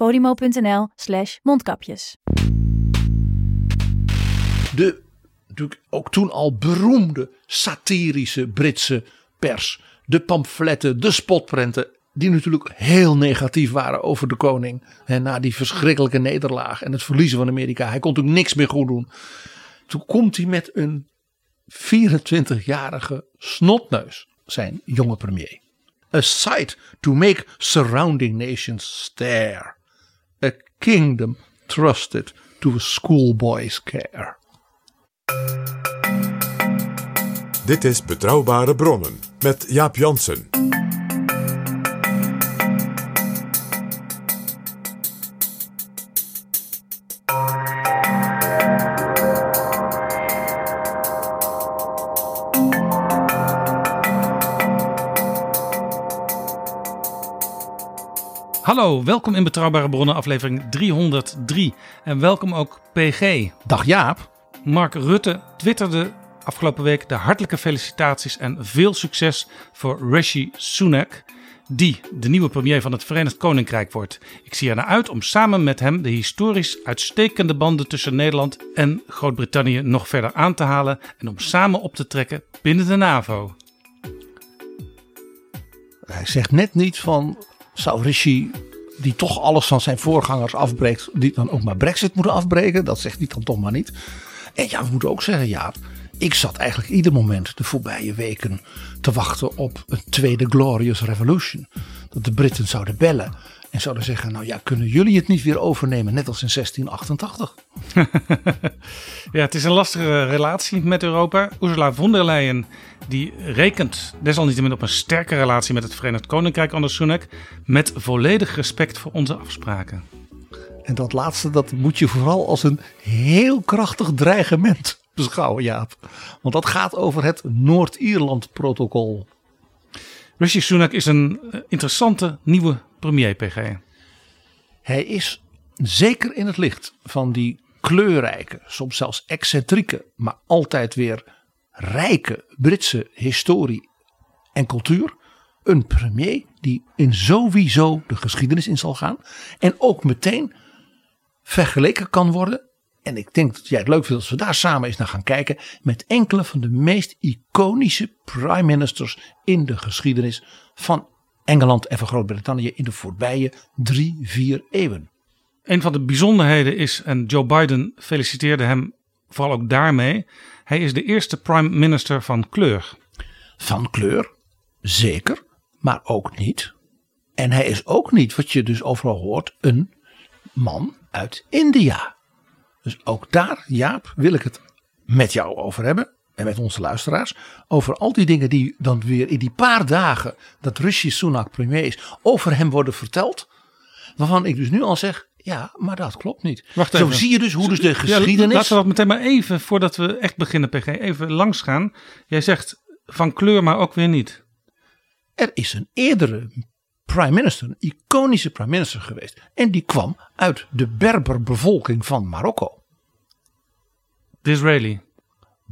podimo.nl slash mondkapjes. de natuurlijk ook toen al beroemde satirische Britse pers. De pamfletten, de spotprenten, die natuurlijk heel negatief waren over de koning. Hè, na die verschrikkelijke nederlaag en het verliezen van Amerika. Hij kon natuurlijk niks meer goed doen. Toen komt hij met een 24-jarige snotneus, zijn jonge premier. A sight to make surrounding nations stare. Kingdom trusted to a schoolboy's care. Dit is Betrouwbare Bronnen met Jaap Jansen. Hallo, welkom in Betrouwbare Bronnen, aflevering 303. En welkom ook PG. Dag Jaap. Mark Rutte twitterde afgelopen week de hartelijke felicitaties en veel succes voor Rishi Sunak, die de nieuwe premier van het Verenigd Koninkrijk wordt. Ik zie er naar uit om samen met hem de historisch uitstekende banden tussen Nederland en Groot-Brittannië nog verder aan te halen en om samen op te trekken binnen de NAVO. Hij zegt net niet van zou Rishi die toch alles van zijn voorgangers afbreekt, die dan ook maar Brexit moeten afbreken. Dat zegt hij dan toch maar niet. En ja, we moeten ook zeggen, ja, ik zat eigenlijk ieder moment de voorbije weken te wachten op een tweede Glorious Revolution. Dat de Britten zouden bellen en zouden zeggen, nou ja, kunnen jullie het niet weer overnemen, net als in 1688? Ja, het is een lastige relatie met Europa. Ursula von der Leyen die rekent desalniettemin op een sterke relatie met het Verenigd Koninkrijk onder Sunak. Met volledig respect voor onze afspraken. En dat laatste, dat moet je vooral als een heel krachtig dreigement beschouwen, Jaap. Want dat gaat over het Noord-Ierland-protocol. Rishi Sunak is een eh, interessante nieuwe premier, PG. Hij is zeker in het licht van die kleurrijke, soms zelfs excentrieke, maar altijd weer rijke Britse historie en cultuur. Een premier die in sowieso de geschiedenis in zal gaan. En ook meteen vergeleken kan worden. En ik denk dat jij het leuk vindt als we daar samen eens naar gaan kijken. Met enkele van de meest iconische prime ministers in de geschiedenis van Engeland en van Groot-Brittannië in de voorbije drie, vier eeuwen. Een van de bijzonderheden is, en Joe Biden feliciteerde hem vooral ook daarmee. Hij is de eerste prime minister van kleur. Van kleur, zeker, maar ook niet. En hij is ook niet, wat je dus overal hoort, een man uit India. Dus ook daar, Jaap, wil ik het met jou over hebben. En met onze luisteraars. Over al die dingen die dan weer in die paar dagen dat Rishi Sunak premier is. Over hem worden verteld. Waarvan ik dus nu al zeg. Ja, maar dat klopt niet. Wacht Zo even. zie je dus hoe dus de Ja, geschiedenis. laten we dat meteen maar even, voordat we echt beginnen, PG, even langs gaan. Jij zegt van kleur, maar ook weer niet. Er is een eerdere prime minister, een iconische prime minister geweest. En die kwam uit de Berberbevolking van Marokko. Disraeli.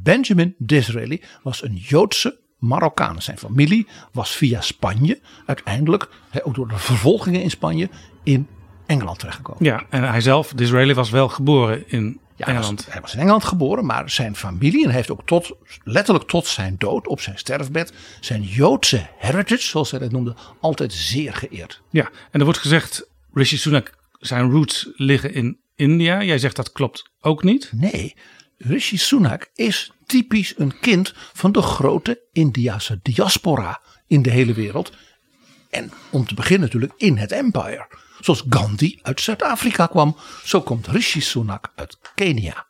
Benjamin Disraeli was een Joodse Marokkaan. Zijn familie was via Spanje uiteindelijk, ook door de vervolgingen in Spanje, in Engeland terechtgekomen. Ja, en hij zelf, Disraeli, was wel geboren in Ja, hij was- Engeland. hij was in Engeland geboren, maar zijn familie, en hij heeft ook tot, letterlijk tot zijn dood op zijn sterfbed, zijn Joodse heritage, zoals hij dat noemde, altijd zeer geëerd. Ja, en er wordt gezegd, Rishi Sunak, zijn roots liggen in India. Jij zegt dat klopt ook niet. Nee, Rishi Sunak is typisch een kind van de grote Indiase diaspora in de hele wereld. En om te beginnen natuurlijk in het empire. Zoals Gandhi uit Zuid-Afrika kwam, zo komt Rishi Sunak uit Kenia.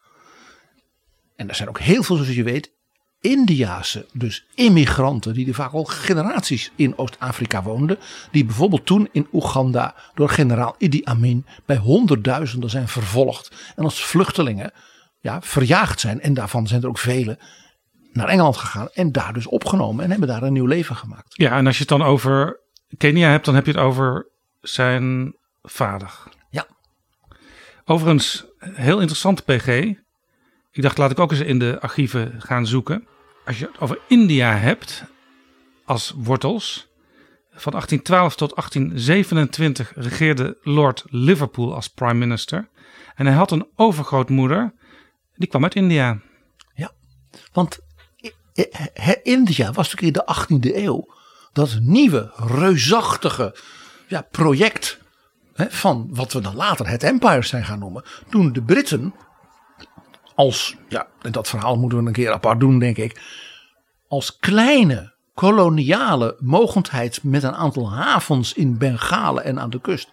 En er zijn ook heel veel, zoals je weet, Indiase, dus immigranten, die er vaak al generaties in Oost-Afrika woonden. Die bijvoorbeeld toen in Oeganda door generaal Idi Amin bij honderdduizenden zijn vervolgd. En als vluchtelingen ja, verjaagd zijn. En daarvan zijn er ook velen naar Engeland gegaan en daar dus opgenomen en hebben daar een nieuw leven gemaakt. Ja, en als je het dan over Kenia hebt, dan heb je het over zijn vader. Ja. Overigens, heel interessant PG. Ik dacht, laat ik ook eens in de archieven gaan zoeken. Als je het over India hebt als wortels. Van 1812 tot 1827 regeerde Lord Liverpool als prime minister. En hij had een overgrootmoeder, die kwam uit India. Ja, want India was natuurlijk in de 18e eeuw dat nieuwe, reusachtige ja, project hè, van wat we dan later het Empire zijn gaan noemen. Toen de Britten als, ja, dat verhaal moeten we een keer apart doen denk ik. Als kleine koloniale mogendheid met een aantal havens in Bengalen en aan de kust.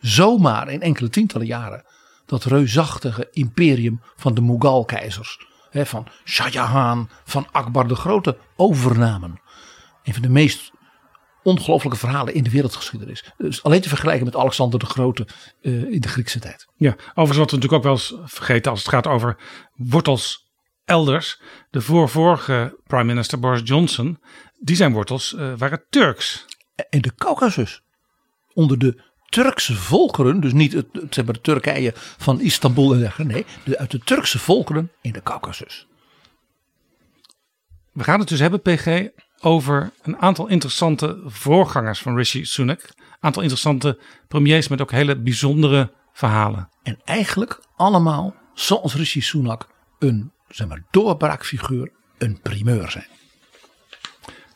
Zomaar in enkele tientallen jaren dat reusachtige imperium van de Mughal-keizers. Van Shah Jahan, van Akbar de Grote overnamen. Een van de meest ongelooflijke verhalen in de wereldgeschiedenis. Dus alleen te vergelijken met Alexander de Grote uh, in de Griekse tijd. Ja, overigens wat we natuurlijk ook wel eens vergeten als het gaat over wortels elders. De voorvorige prime minister Boris Johnson, die zijn wortels uh, waren Turks. In de Caucasus. Onder de Turkse volkeren, dus niet het, het, de Turkije van Istanbul en dergelijke, nee, de, uit de Turkse volkeren in de Caucasus. We gaan het dus hebben, PG, over een aantal interessante voorgangers van Rishi Sunak. Een aantal interessante premiers met ook hele bijzondere verhalen. En eigenlijk allemaal, zoals Rishi Sunak, een zeg maar, doorbraakfiguur, een primeur zijn.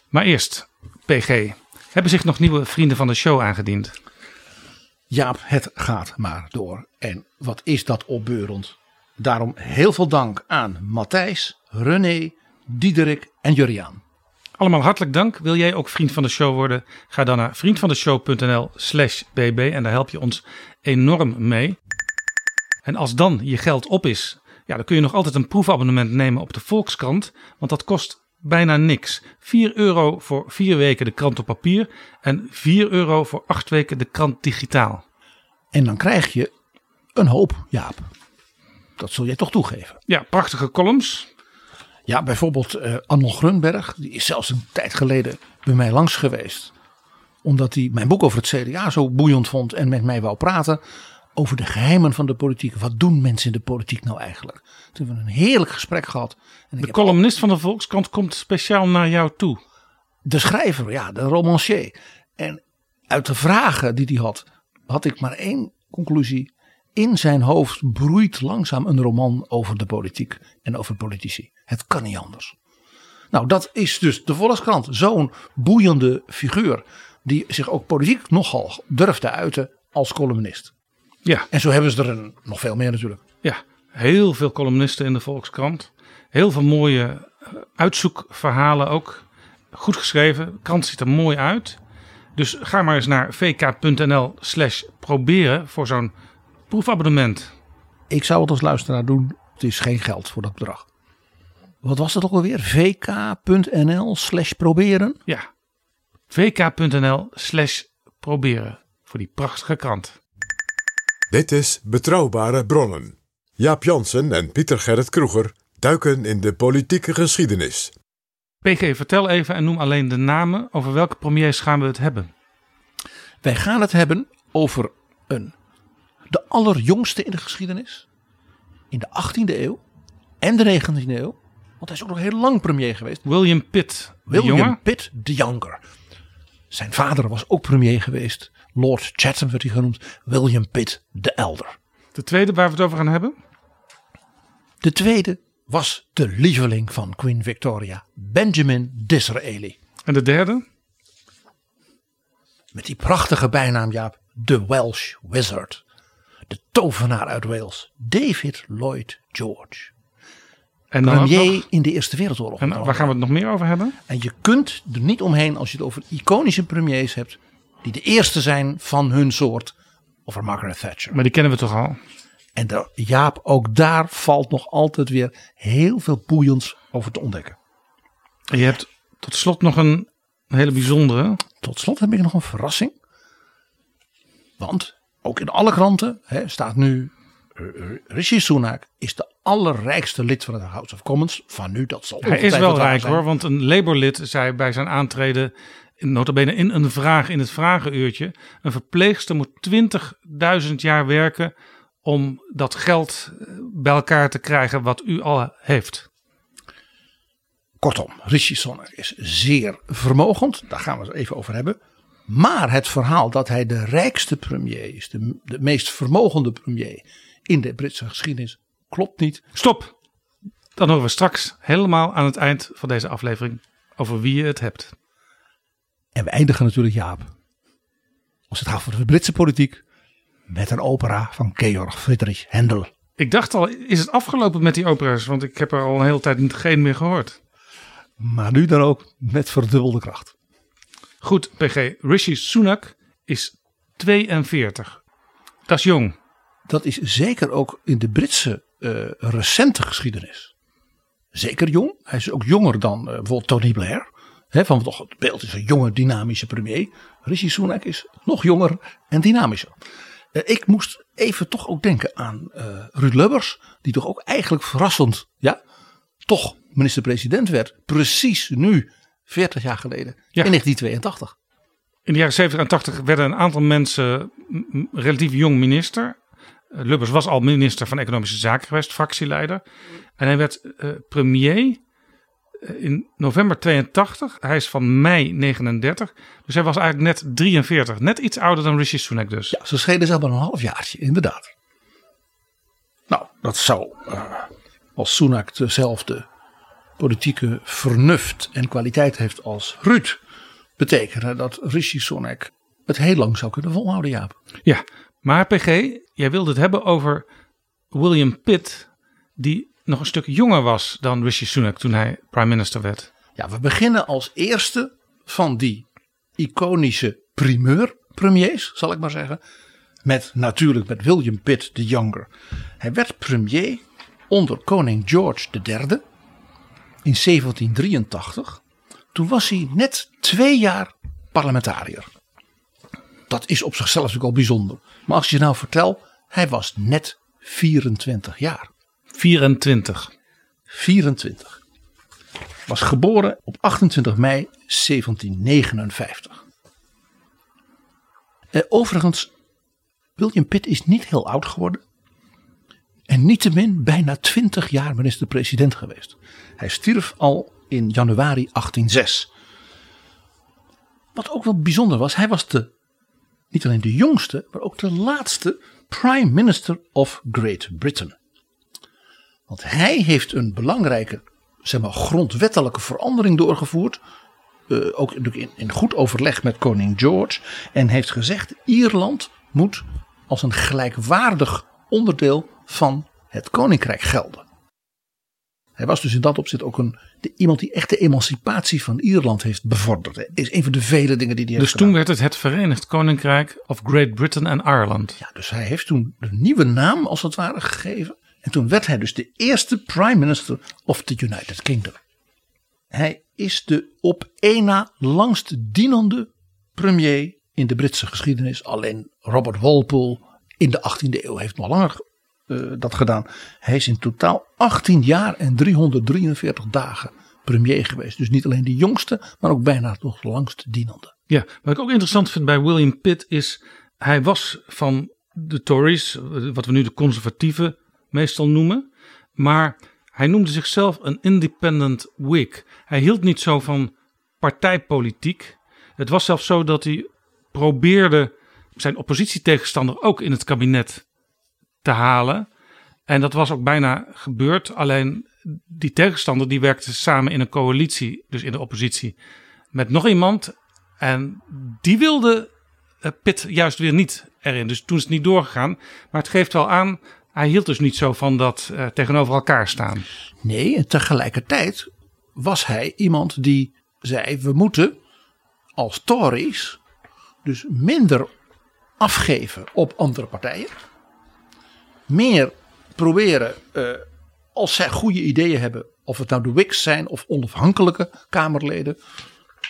Maar eerst, PG, hebben zich nog nieuwe vrienden van de show aangediend? Jaap, het gaat maar door. En wat is dat opbeurend. Daarom heel veel dank aan Matthijs, René, Diederik en Juriaan. Allemaal hartelijk dank. Wil jij ook vriend van de show worden? Ga dan naar vriendvandeshow.nl slash bb en daar help je ons enorm mee. En als dan je geld op is, ja, dan kun je nog altijd een proefabonnement nemen op de Volkskrant. Want dat kost bijna niks. 4 euro voor 4 weken de krant op papier en 4 euro voor 8 weken de krant digitaal. En dan krijg je een hoop, Jaap. Dat zul jij toch toegeven. Ja, prachtige columns. Ja, bijvoorbeeld uh, Arnold Grunberg. Die is zelfs een tijd geleden bij mij langs geweest. Omdat hij mijn boek over het CDA zo boeiend vond en met mij wou praten. Over de geheimen van de politiek. Wat doen mensen in de politiek nou eigenlijk? Toen hebben we een heerlijk gesprek gehad. En de columnist van de Volkskrant komt speciaal naar jou toe. De schrijver, ja, de romancier. En uit de vragen die hij had, had ik maar één conclusie in zijn hoofd broeit langzaam een roman over de politiek en over politici. Het kan niet anders. Nou, dat is dus de Volkskrant. Zo'n boeiende figuur die zich ook politiek nogal durft te uiten als columnist. Ja. En zo hebben ze er een, nog veel meer natuurlijk. Ja, heel veel columnisten in de Volkskrant. Heel veel mooie eh, uitzoekverhalen ook. Goed geschreven. De krant ziet er mooi uit. Dus ga maar eens naar vk.nl slash proberen voor zo'n proefabonnement. Ik zou het als luisteraar doen. Het is geen geld voor dat bedrag. Wat was het ook alweer? vk.nl slash proberen? Ja, vk.nl slash proberen voor die prachtige krant. Dit is Betrouwbare Bronnen. Jaap Jansen en Pieter Gerrit Kroeger duiken in de politieke geschiedenis. PG, vertel even en noem alleen de namen. Over welke premiers gaan we het hebben? Wij gaan het hebben over een de allerjongste in de geschiedenis. In de 18e eeuw en de 19e eeuw. Want hij is ook nog heel lang premier geweest. William Pitt, William. Pitt de Younger. Zijn vader was ook premier geweest. Lord Chatham werd hij genoemd. William Pitt de Elder. De tweede waar we het over gaan hebben? De tweede was de lieveling van Queen Victoria. Benjamin Disraeli. En de derde? Met die prachtige bijnaam Jaap. De Welsh Wizard de tovenaar uit Wales, David Lloyd George. En dan premier nog- in de Eerste Wereldoorlog. en waar gaan we het nog meer over hebben? En je kunt er niet omheen als je het over iconische premiers hebt. Die de eerste zijn van hun soort. Over Margaret Thatcher. Maar die kennen we toch al? En daar, Jaap, ook daar valt nog altijd weer heel veel boeiends over te ontdekken. En je hebt tot slot nog een hele bijzondere. Tot slot heb ik nog een verrassing. Want ook in alle kranten hè, staat nu. eh, eh, Rishi Sunak is de allerrijkste lid van het House of Commons. Van nu, dat zal Hij is wel rijk zijn. hoor, want een Labour-lid zei bij zijn aantreden, in- nota bene in een vraag in het vragenuurtje, een verpleegster moet 20.000 jaar werken om dat geld eh, bij elkaar te krijgen wat u al heeft. Kortom, Rishi Sunak is zeer vermogend. Daar gaan we het even over hebben. Maar het verhaal dat hij de rijkste premier is, de, de meest vermogende premier in de Britse geschiedenis, klopt niet. Stop! Dan horen we straks helemaal aan het eind van deze aflevering over wie je het hebt. En we eindigen natuurlijk, Jaap, als het gaat voor de Britse politiek, met een opera van Georg Friedrich Händel. Ik dacht al, is het afgelopen met die opera's? Want ik heb er al een hele tijd niet- geen meer gehoord. Maar nu dan ook met verdubbelde kracht. Goed, PG. Rishi Sunak is 42. Dat is jong. Dat is zeker ook in de Britse eh, recente geschiedenis. Zeker jong. Hij is ook jonger dan eh, bijvoorbeeld Tony Blair. Van toch het beeld is een jonge dynamische premier. Rishi Sunak is nog jonger en dynamischer. Eh, ik moest even toch ook denken aan eh, Ruud Lubbers. Die toch ook eigenlijk verrassend ja, toch minister-president werd. Precies nu, 40 jaar geleden, Ja. in 1982. In de jaren 70 en 80 werden een aantal mensen relatief jong minister. Eh, Lubbers was al minister van Economische Zaken geweest, fractieleider. En hij werd premier in november 82. Hij is van mei 39. Dus hij was eigenlijk net 43. Net iets ouder dan Rishi Sunak dus. Ja, ze schelen zelf maar een halfjaartje, inderdaad. Nou, dat zou eh, als Sunak dezelfde politieke vernuft en kwaliteit heeft als Ruud, betekenen dat Rishi Sunak het heel lang zou kunnen volhouden, Jaap. Ja, maar PG, jij wilde het hebben over William Pitt, die nog een stuk jonger was dan Rishi Sunak toen hij prime minister werd. Ja, we beginnen als eerste van die iconische primeur premiers, zal ik maar zeggen. Met natuurlijk met William Pitt de Younger. Hij werd premier onder koning George III in 1783. Toen was hij net twee jaar parlementariër. Dat is op zichzelf natuurlijk al bijzonder. Maar als je nou vertel, hij was net 24 jaar. 24. 24. Was geboren op 28 mei 1759. Eh, overigens, William Pitt is niet heel oud geworden. En niettemin bijna 20 jaar minister-president geweest. Hij stierf al in januari 1806. Wat ook wel bijzonder was, hij was de, niet alleen de jongste, maar ook de laatste Prime Minister of Great Britain. Want hij heeft een belangrijke zeg maar, grondwettelijke verandering doorgevoerd. eh, ook natuurlijk in, in goed overleg met koning George. En heeft gezegd: Ierland moet als een gelijkwaardig onderdeel van het koninkrijk gelden. Hij was dus in dat opzicht ook een, de, iemand die echt de emancipatie van Ierland heeft bevorderd. Is een van de vele dingen die hij heeft Dus toen werd het het Verenigd Koninkrijk of Great Britain en Ireland. Ja, dus hij heeft toen een nieuwe naam als het ware gegeven. En toen werd hij dus de eerste prime minister of the United Kingdom. Hij is de op één na langst dienende premier in de Britse geschiedenis. Alleen Robert Walpole in de 18e eeuw heeft nog langer eh, dat gedaan. Hij is in totaal 18 jaar en 343 dagen premier geweest. Dus niet alleen de jongste, maar ook bijna nog langst dienende. Ja, wat ik ook interessant vind bij William Pitt is, hij was van de Tories, wat we nu de conservatieven meestal noemen, maar hij noemde zichzelf een independent Whig. Hij hield niet zo van partijpolitiek. Het was zelfs zo dat hij probeerde zijn oppositietegenstander ook in het kabinet te halen. En dat was ook bijna gebeurd. Alleen die tegenstander die werkte samen in een coalitie, dus in de oppositie, met nog iemand. En die wilde eh, Pitt juist weer niet erin. Dus toen is het niet doorgegaan. Maar het geeft wel aan, hij hield dus niet zo van dat uh, tegenover elkaar staan. Nee, tegelijkertijd was hij iemand die zei: we moeten als Tories dus minder afgeven op andere partijen. Meer proberen, uh, als zij goede ideeën hebben, of het nou de Whigs zijn of onafhankelijke Kamerleden.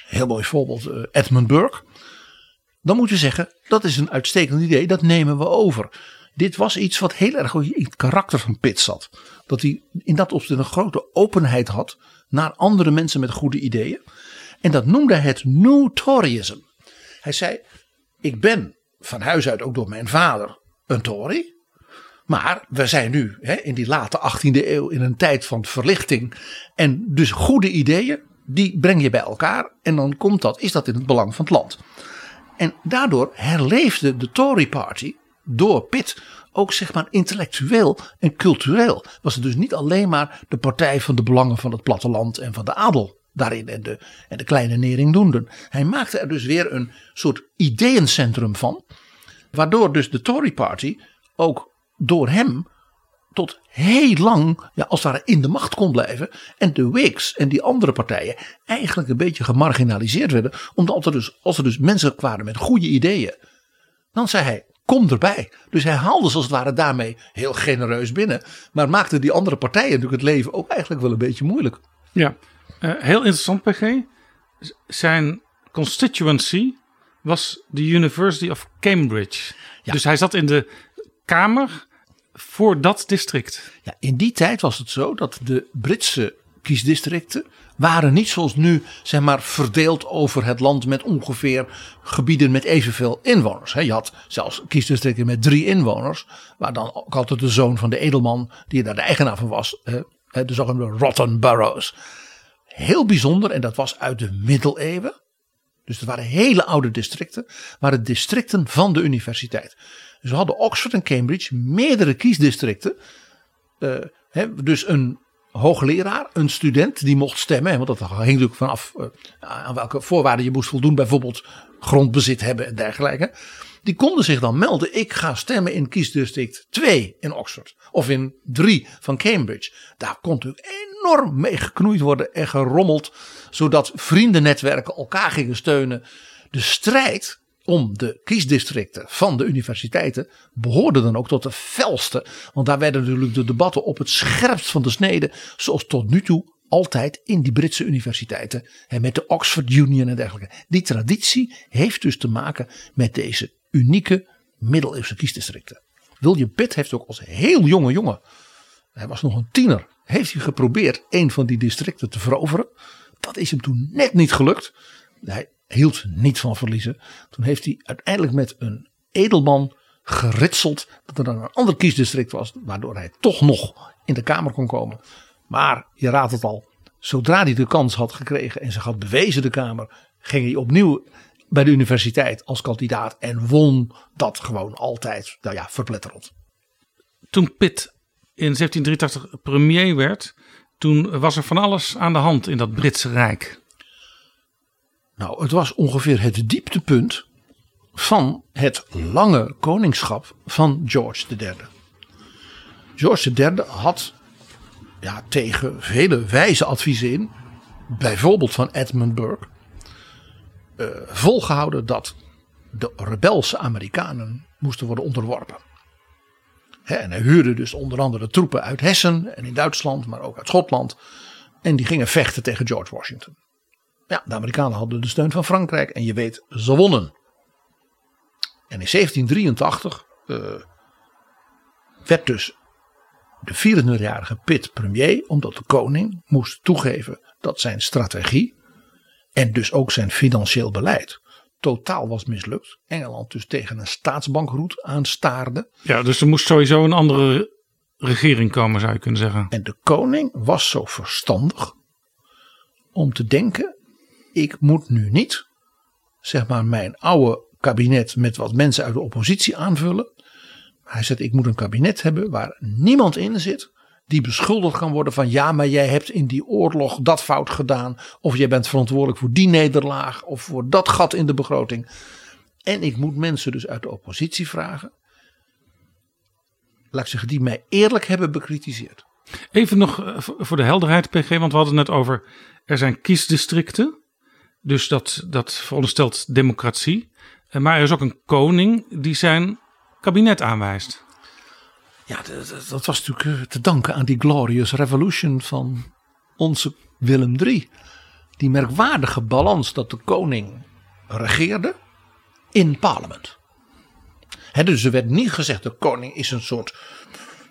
Heel mooi voorbeeld, uh, Edmund Burke. Dan moet je zeggen, dat is een uitstekend idee, dat nemen we over. Dit was iets wat heel erg in het karakter van Pitt zat. Dat hij in dat opzicht een grote openheid had naar andere mensen met goede ideeën. En dat noemde hij het New Toryism. Hij zei, ik ben van huis uit ook door mijn vader een Tory. Maar we zijn nu hè, in die late 18e eeuw in een tijd van verlichting. En dus goede ideeën, die breng je bij elkaar. En dan komt dat, is dat in het belang van het land. En daardoor herleefde de Tory Party door Pitt ook zeg maar intellectueel en cultureel. Was het dus niet alleen maar de partij van de belangen van het platteland en van de adel daarin en de, en de kleine neringdoenden. Hij maakte er dus weer een soort ideeëncentrum van. Waardoor dus de Tory Party ook door hem tot heel lang, ja, als het in de macht kon blijven. En de Whigs en die andere partijen eigenlijk een beetje gemarginaliseerd werden. Omdat dus, als er dus mensen kwamen met goede ideeën, dan zei hij: kom erbij. Dus hij haalde als het ware daarmee heel genereus binnen. Maar maakte die andere partijen natuurlijk het leven ook eigenlijk wel een beetje moeilijk. Ja, uh, heel interessant PG. Zijn constituency was de University of Cambridge. Ja. Dus hij zat in de Kamer voor dat district. Ja, in die tijd was het zo dat de Britse kiesdistricten waren niet zoals nu zeg maar verdeeld over het land met ongeveer gebieden met evenveel inwoners. Je had zelfs kiesdistricten met drie inwoners, waar dan ook altijd de zoon van de edelman die daar de eigenaar van was, de zogenaamde Rotten Boroughs. Heel bijzonder en dat was uit de middeleeuwen. Dus het waren hele oude districten, waren districten van de universiteit. Dus we hadden Oxford en Cambridge meerdere kiesdistricten. Uh, dus een hoogleraar, een student die mocht stemmen. Want dat hing natuurlijk vanaf uh, aan welke voorwaarden je moest voldoen. Bijvoorbeeld grondbezit hebben en dergelijke. Die konden zich dan melden. Ik ga stemmen in kiesdistrict 2 in Oxford. Of in 3 van Cambridge. Daar kon natuurlijk enorm mee geknoeid worden en gerommeld. Zodat vriendennetwerken elkaar gingen steunen. De strijd om de kiesdistricten van de universiteiten behoorde dan ook tot de felste. Want daar werden natuurlijk de debatten op het scherpst van de snede, zoals tot nu toe altijd in die Britse universiteiten. En met de Oxford Union en dergelijke. Die traditie heeft dus te maken met deze unieke middeleeuwse kiesdistricten. William Pitt heeft ook als heel jonge jongen, hij was nog een tiener, heeft hij geprobeerd een van die districten te veroveren. Dat is hem toen net niet gelukt. Hij hield niet van verliezen. Toen heeft hij uiteindelijk met een edelman geritseld dat er dan een ander kiesdistrict was, waardoor hij toch nog in de Kamer kon komen. Maar je raadt het al, zodra hij de kans had gekregen en zich had bewezen de Kamer, ging hij opnieuw bij de universiteit als kandidaat en won dat gewoon altijd, nou ja, verpletterend. Toen Pitt in 1783 premier werd, toen was er van alles aan de hand in dat Britse Rijk. Nou, het was ongeveer het dieptepunt van het lange koningschap van George III. George III had ja, tegen vele wijze adviezen in, bijvoorbeeld van Edmund Burke, uh, volgehouden dat de rebelse Amerikanen moesten worden onderworpen. en hij huurde dus onder andere troepen uit Hessen en in Duitsland, maar ook uit Schotland. En die gingen vechten tegen George Washington. Ja, de Amerikanen hadden de steun van Frankrijk en je weet, ze wonnen. En in 1783 uh, eh, werd dus de 24-jarige Pitt premier, omdat de koning moest toegeven dat zijn strategie en dus ook zijn financieel beleid totaal was mislukt. Engeland dus tegen een staatsbankroet aanstaarde. Ja, dus er moest sowieso een andere regering komen, zou je kunnen zeggen. En de koning was zo verstandig om te denken: ik moet nu niet, zeg maar, mijn oude kabinet met wat mensen uit de oppositie aanvullen. Hij zegt: ik moet een kabinet hebben waar niemand in zit die beschuldigd kan worden van ja, maar jij hebt in die oorlog dat fout gedaan. Of jij bent verantwoordelijk voor die nederlaag of voor dat gat in de begroting. En ik moet mensen dus uit de oppositie vragen. laat ik zeggen, die mij eerlijk hebben bekritiseerd. Even nog eh, voor de helderheid, PG, want we hadden het net over. Er zijn kiesdistricten. Dus dat, dat veronderstelt democratie. Eh, Maar er is ook een koning die zijn kabinet aanwijst. Ja, dat, dat- was natuurlijk eh, te danken aan die glorious revolution van onze Willem III. Die merkwaardige balans dat de koning regeerde in parlement. Hè, dus er werd niet gezegd de koning is een soort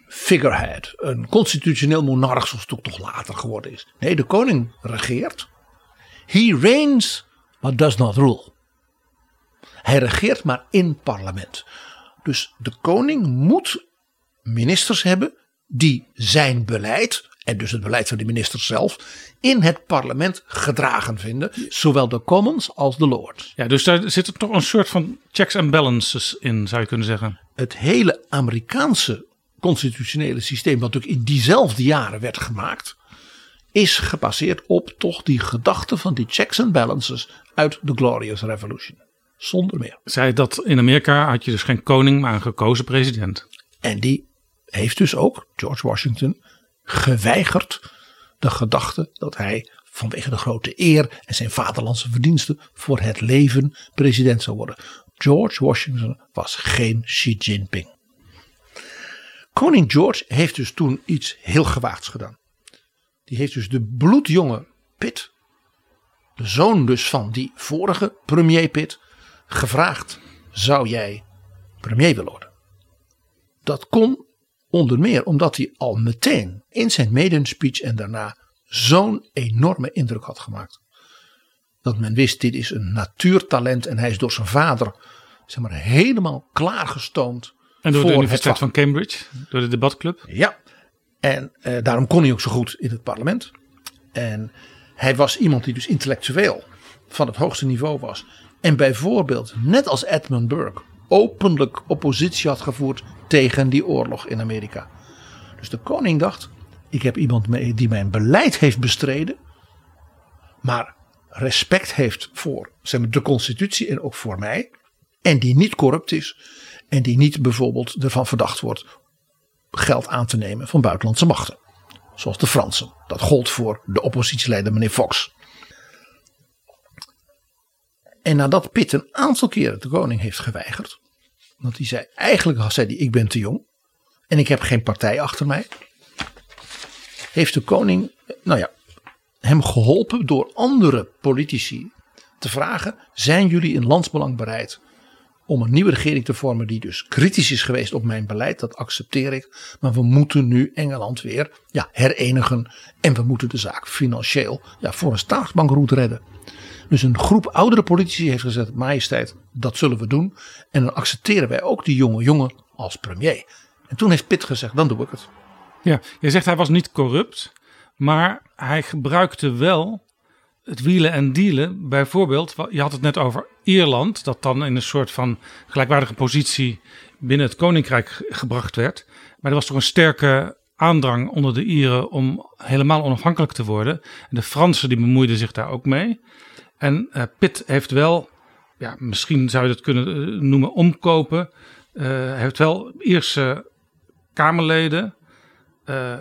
figurehead, een constitutioneel monarch zoals het ook toch later geworden is. Nee, de koning regeert. He reigns, but does not rule. Hij regeert maar in parlement. Dus de koning moet ministers hebben die zijn beleid, en dus het beleid van de ministers zelf, in het parlement gedragen vinden. Zowel de commons als de lords. Ja, dus daar zitten toch een soort van checks and balances in, zou je kunnen zeggen. Het hele Amerikaanse constitutionele systeem, wat natuurlijk in diezelfde jaren werd gemaakt, is gebaseerd op toch die gedachte van die checks and balances uit de Glorious Revolution. Zonder meer. Zij dat in Amerika had je dus geen koning, maar een gekozen president. En die heeft dus ook, George Washington, geweigerd de gedachte dat hij vanwege de grote eer en zijn vaderlandse verdiensten voor het leven president zou worden. George Washington was geen Xi Jinping. Koning George heeft dus toen iets heel gewaagds gedaan. Die heeft dus de bloedjonge Pitt, de zoon dus van die vorige premier Pitt, gevraagd: zou jij premier willen worden? Dat kon onder meer omdat hij al meteen in zijn maiden speech en daarna zo'n enorme indruk had gemaakt. Dat men wist, dit is een natuurtalent en hij is door zijn vader zeg maar, helemaal klaargestoomd. En door voor de Universiteit van Cambridge, door de debatclub. Ja, en eh, daarom kon hij ook zo goed in het parlement. En hij was iemand die dus intellectueel van het hoogste niveau was. En bijvoorbeeld, net als Edmund Burke, openlijk oppositie had gevoerd tegen die oorlog in Amerika. Dus de koning dacht, ik heb iemand mee die mijn beleid heeft bestreden. Maar respect heeft voor zeg maar, de constitutie en ook voor mij. En die niet corrupt is. En die niet bijvoorbeeld ervan verdacht wordt geld aan te nemen van buitenlandse machten. Zoals de Fransen. Dat gold voor de oppositieleider meneer Fox. En nadat Pitt een aantal keren de koning heeft geweigerd. Want hij zei, eigenlijk zei hij, ik ben te jong. En ik heb geen partij achter mij. Heeft de koning, nou ja, hem geholpen door andere politici te vragen. Zijn jullie in landsbelang bereid om een nieuwe regering te vormen die dus kritisch is geweest op mijn beleid, dat accepteer ik. Maar we moeten nu Engeland weer ja, herenigen en we moeten de zaak financieel ja, voor een staatsbankroet redden. Dus een groep oudere politici heeft gezegd, majesteit, dat zullen we doen. En dan accepteren wij ook die jonge jongen als premier. En toen heeft Pitt gezegd, dan doe ik het. Ja, je zegt hij was niet corrupt, maar hij gebruikte wel het wielen en dealen. Bijvoorbeeld, je had het net over Ierland, dat dan in een soort van gelijkwaardige positie binnen het koninkrijk ge- gebracht werd. Maar er was toch een sterke aandrang onder de Ieren om helemaal onafhankelijk te worden. En de Fransen die bemoeiden zich daar ook mee. En eh, Pitt heeft wel, ja, misschien zou je het kunnen eh, noemen, omkopen. Eh, heeft wel Ierse Kamerleden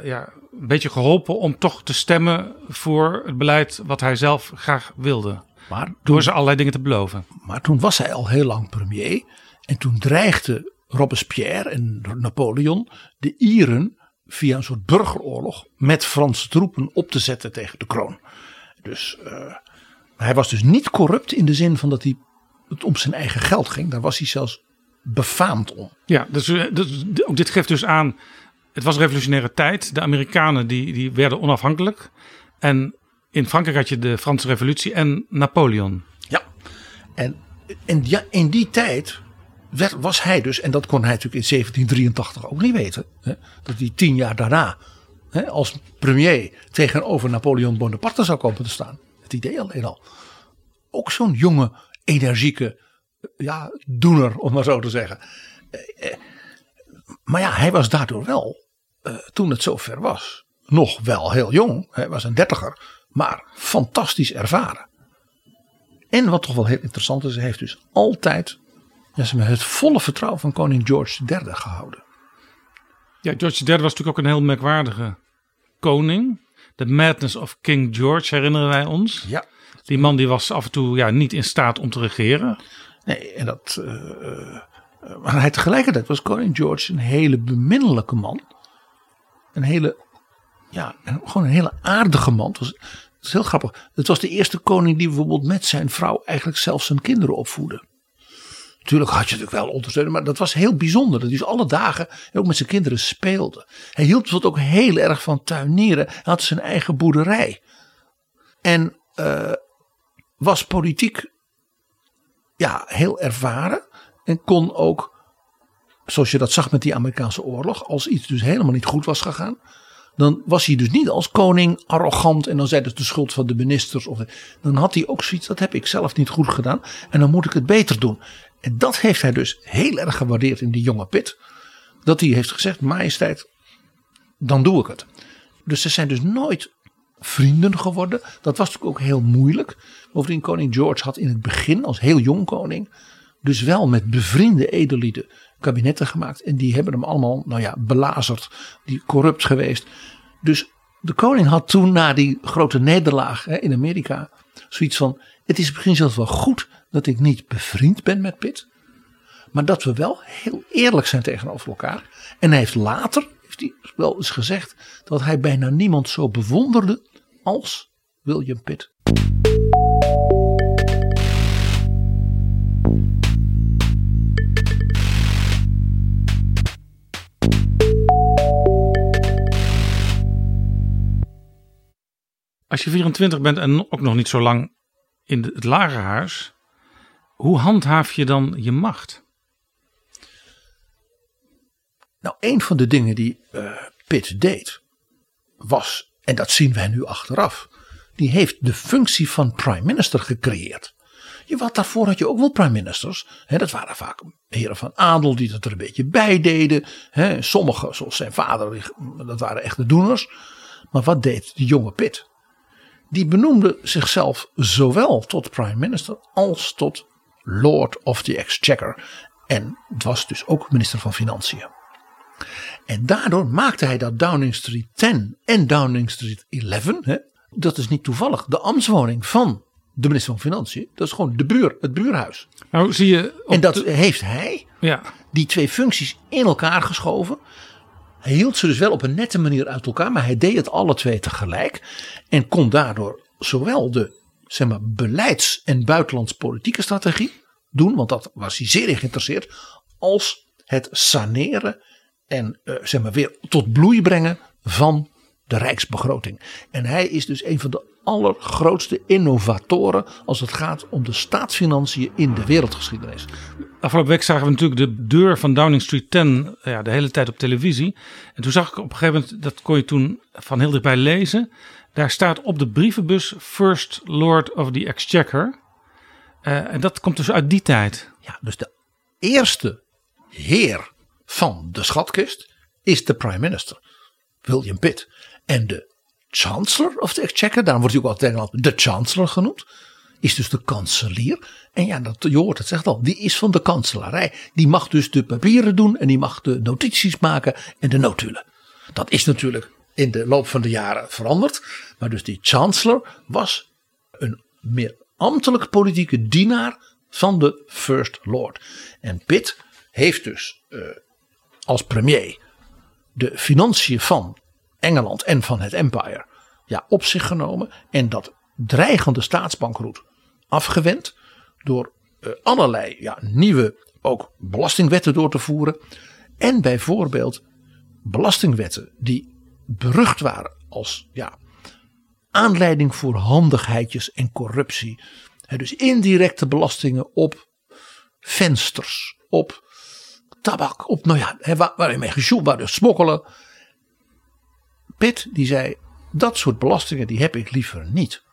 ja, een beetje geholpen om toch te stemmen voor het beleid wat hij zelf graag wilde. Maar Door ze allerlei dingen te beloven. Maar toen was hij al heel lang premier. En toen dreigde Robespierre en Napoleon de Ieren via een soort burgeroorlog met Franse troepen op te zetten tegen de kroon. Dus eh, hij was dus niet corrupt in de zin van dat hij het om zijn eigen geld ging. Daar was hij zelfs befaamd om. Ja, dus, eh, dus ook dit geeft dus aan. Het was revolutionaire tijd. De Amerikanen die, die werden onafhankelijk. En in Frankrijk had je de Franse Revolutie en Napoleon. Ja, en, en ja, in die tijd was hij dus, en dat kon hij natuurlijk in 1783 ook niet weten, hè, dat hij tien jaar daarna hè, als premier tegenover Napoleon Bonaparte zou komen te staan. Het idee alleen al. Ook zo'n jonge, energieke ja, doener, om maar zo te zeggen. Eh, eh, Maar ja, hij was daardoor wel, eh, toen het zover was, nog wel heel jong. Hij was een dertiger, maar fantastisch ervaren. En wat toch wel heel interessant is, hij heeft dus altijd ja, het volle vertrouwen van koning George III gehouden. Ja, George III was natuurlijk ook een heel merkwaardige koning. The Madness of King George herinneren wij ons. Ja. Die man die was af en toe ja, niet in staat om te regeren. Nee, en dat. eh, eh, maar hij tegelijkertijd was koning George een hele beminnelijke man. Een hele. Ja, gewoon een hele aardige man. Het was, heel grappig. Het was de eerste koning die bijvoorbeeld met zijn vrouw eigenlijk zelf zijn kinderen opvoedde. Natuurlijk had je natuurlijk wel ondersteuning, maar dat was heel bijzonder. Dat hij dus alle dagen ook met zijn kinderen speelde. Hij hield bijvoorbeeld ook heel erg van tuinieren. Hij had zijn eigen boerderij. En eh, was politiek ja, heel ervaren. En kon ook, zoals je dat zag met die Amerikaanse oorlog, als iets dus helemaal niet goed was gegaan. Dan was hij dus niet als koning arrogant en dan zei dat de schuld van de ministers. Of, dan had hij ook zoiets, dat heb ik zelf niet goed gedaan en dan moet ik het beter doen. En dat heeft hij dus heel erg gewaardeerd in die jonge Pitt. Dat hij heeft gezegd, majesteit, dan doe ik het. Dus ze zijn dus nooit vrienden geworden. Dat was natuurlijk ook heel moeilijk. Bovendien, koning George had in het begin, als heel jong koning, dus wel met bevriende edellieden kabinetten gemaakt. En die hebben hem allemaal, nou ja, belazerd, die corrupt geweest. Dus de koning had toen na die grote nederlaag hè, in Amerika zoiets van: het is misschien zelfs wel goed dat ik niet bevriend ben met Pitt. Maar dat we wel heel eerlijk zijn tegenover elkaar. En hij heeft later wel eens gezegd dat hij bijna niemand zo bewonderde als William Pitt. Als je 24 bent en ook nog niet zo lang in de- het lagerhuis, hoe handhaaf je dan je macht? Nou, een van de dingen die eh, Pitt deed was, en dat zien wij nu achteraf, die heeft de functie van prime minister gecreëerd. Je, wat daarvoor had je ook wel prime ministers. Hè, dat waren vaak heren van adel die dat er een beetje bij deden. Hè, sommigen, zoals zijn vader, dat waren echte doeners. Maar wat deed de jonge Pitt? Die benoemde zichzelf zowel tot prime minister als tot lord of the exchequer. En was dus ook minister van Financiën. En daardoor maakte hij dat Downing Street 10 en Downing Street 11, hè, dat is niet toevallig, de ambtswoning van de minister van Financiën. Dat is gewoon de buur, het buurhuis. Nou, zie je. En dat de- heeft hij, ja, die twee functies, in elkaar geschoven. Hij hield ze dus wel op een nette manier uit elkaar, maar hij deed het alle twee tegelijk. En kon daardoor zowel de zeg maar, beleids- en buitenlandspolitieke strategie doen, want dat was hij zeer in geïnteresseerd, als het saneren en eh, zeg maar weer tot bloei brengen van de rijksbegroting. En hij is dus een van de allergrootste innovatoren als het gaat om de staatsfinanciën in de wereldgeschiedenis. Afgelopen week zagen we natuurlijk de deur van Downing Street 10 ja, de hele tijd op televisie. En toen zag ik op een gegeven moment, dat kon je toen van heel dichtbij lezen. Daar staat op de brievenbus First Lord of the Exchequer. Eh, en dat komt dus uit die tijd. Ja, dus de eerste heer van de schatkist is de prime minister, William Pitt. En de chancellor of the exchequer, daarom wordt hij ook altijd de chancellor genoemd, is dus de kanselier. En ja, dat, je hoort het zegt al, die is van de kanselarij. Die mag dus de papieren doen en die mag de notities maken en de notulen. Dat is natuurlijk in de loop van de jaren veranderd. Maar dus die chancellor was een meer ambtelijk politieke dienaar van de First Lord. En Pitt heeft dus eh, als premier de financiën van Engeland en van het Empire ja, op zich genomen. En dat dreigende staatsbankroet afgewend door eh, allerlei ja, nieuwe ook belastingwetten door te voeren. En bijvoorbeeld belastingwetten die berucht waren als ja, aanleiding voor handigheidjes en corruptie. Dus indirecte belastingen op vensters, op tabak, op nou ja, waar, waar je mee gesjoeld, waar dus smokkelen. Pitt die zei, dat soort belastingen die heb ik liever niet.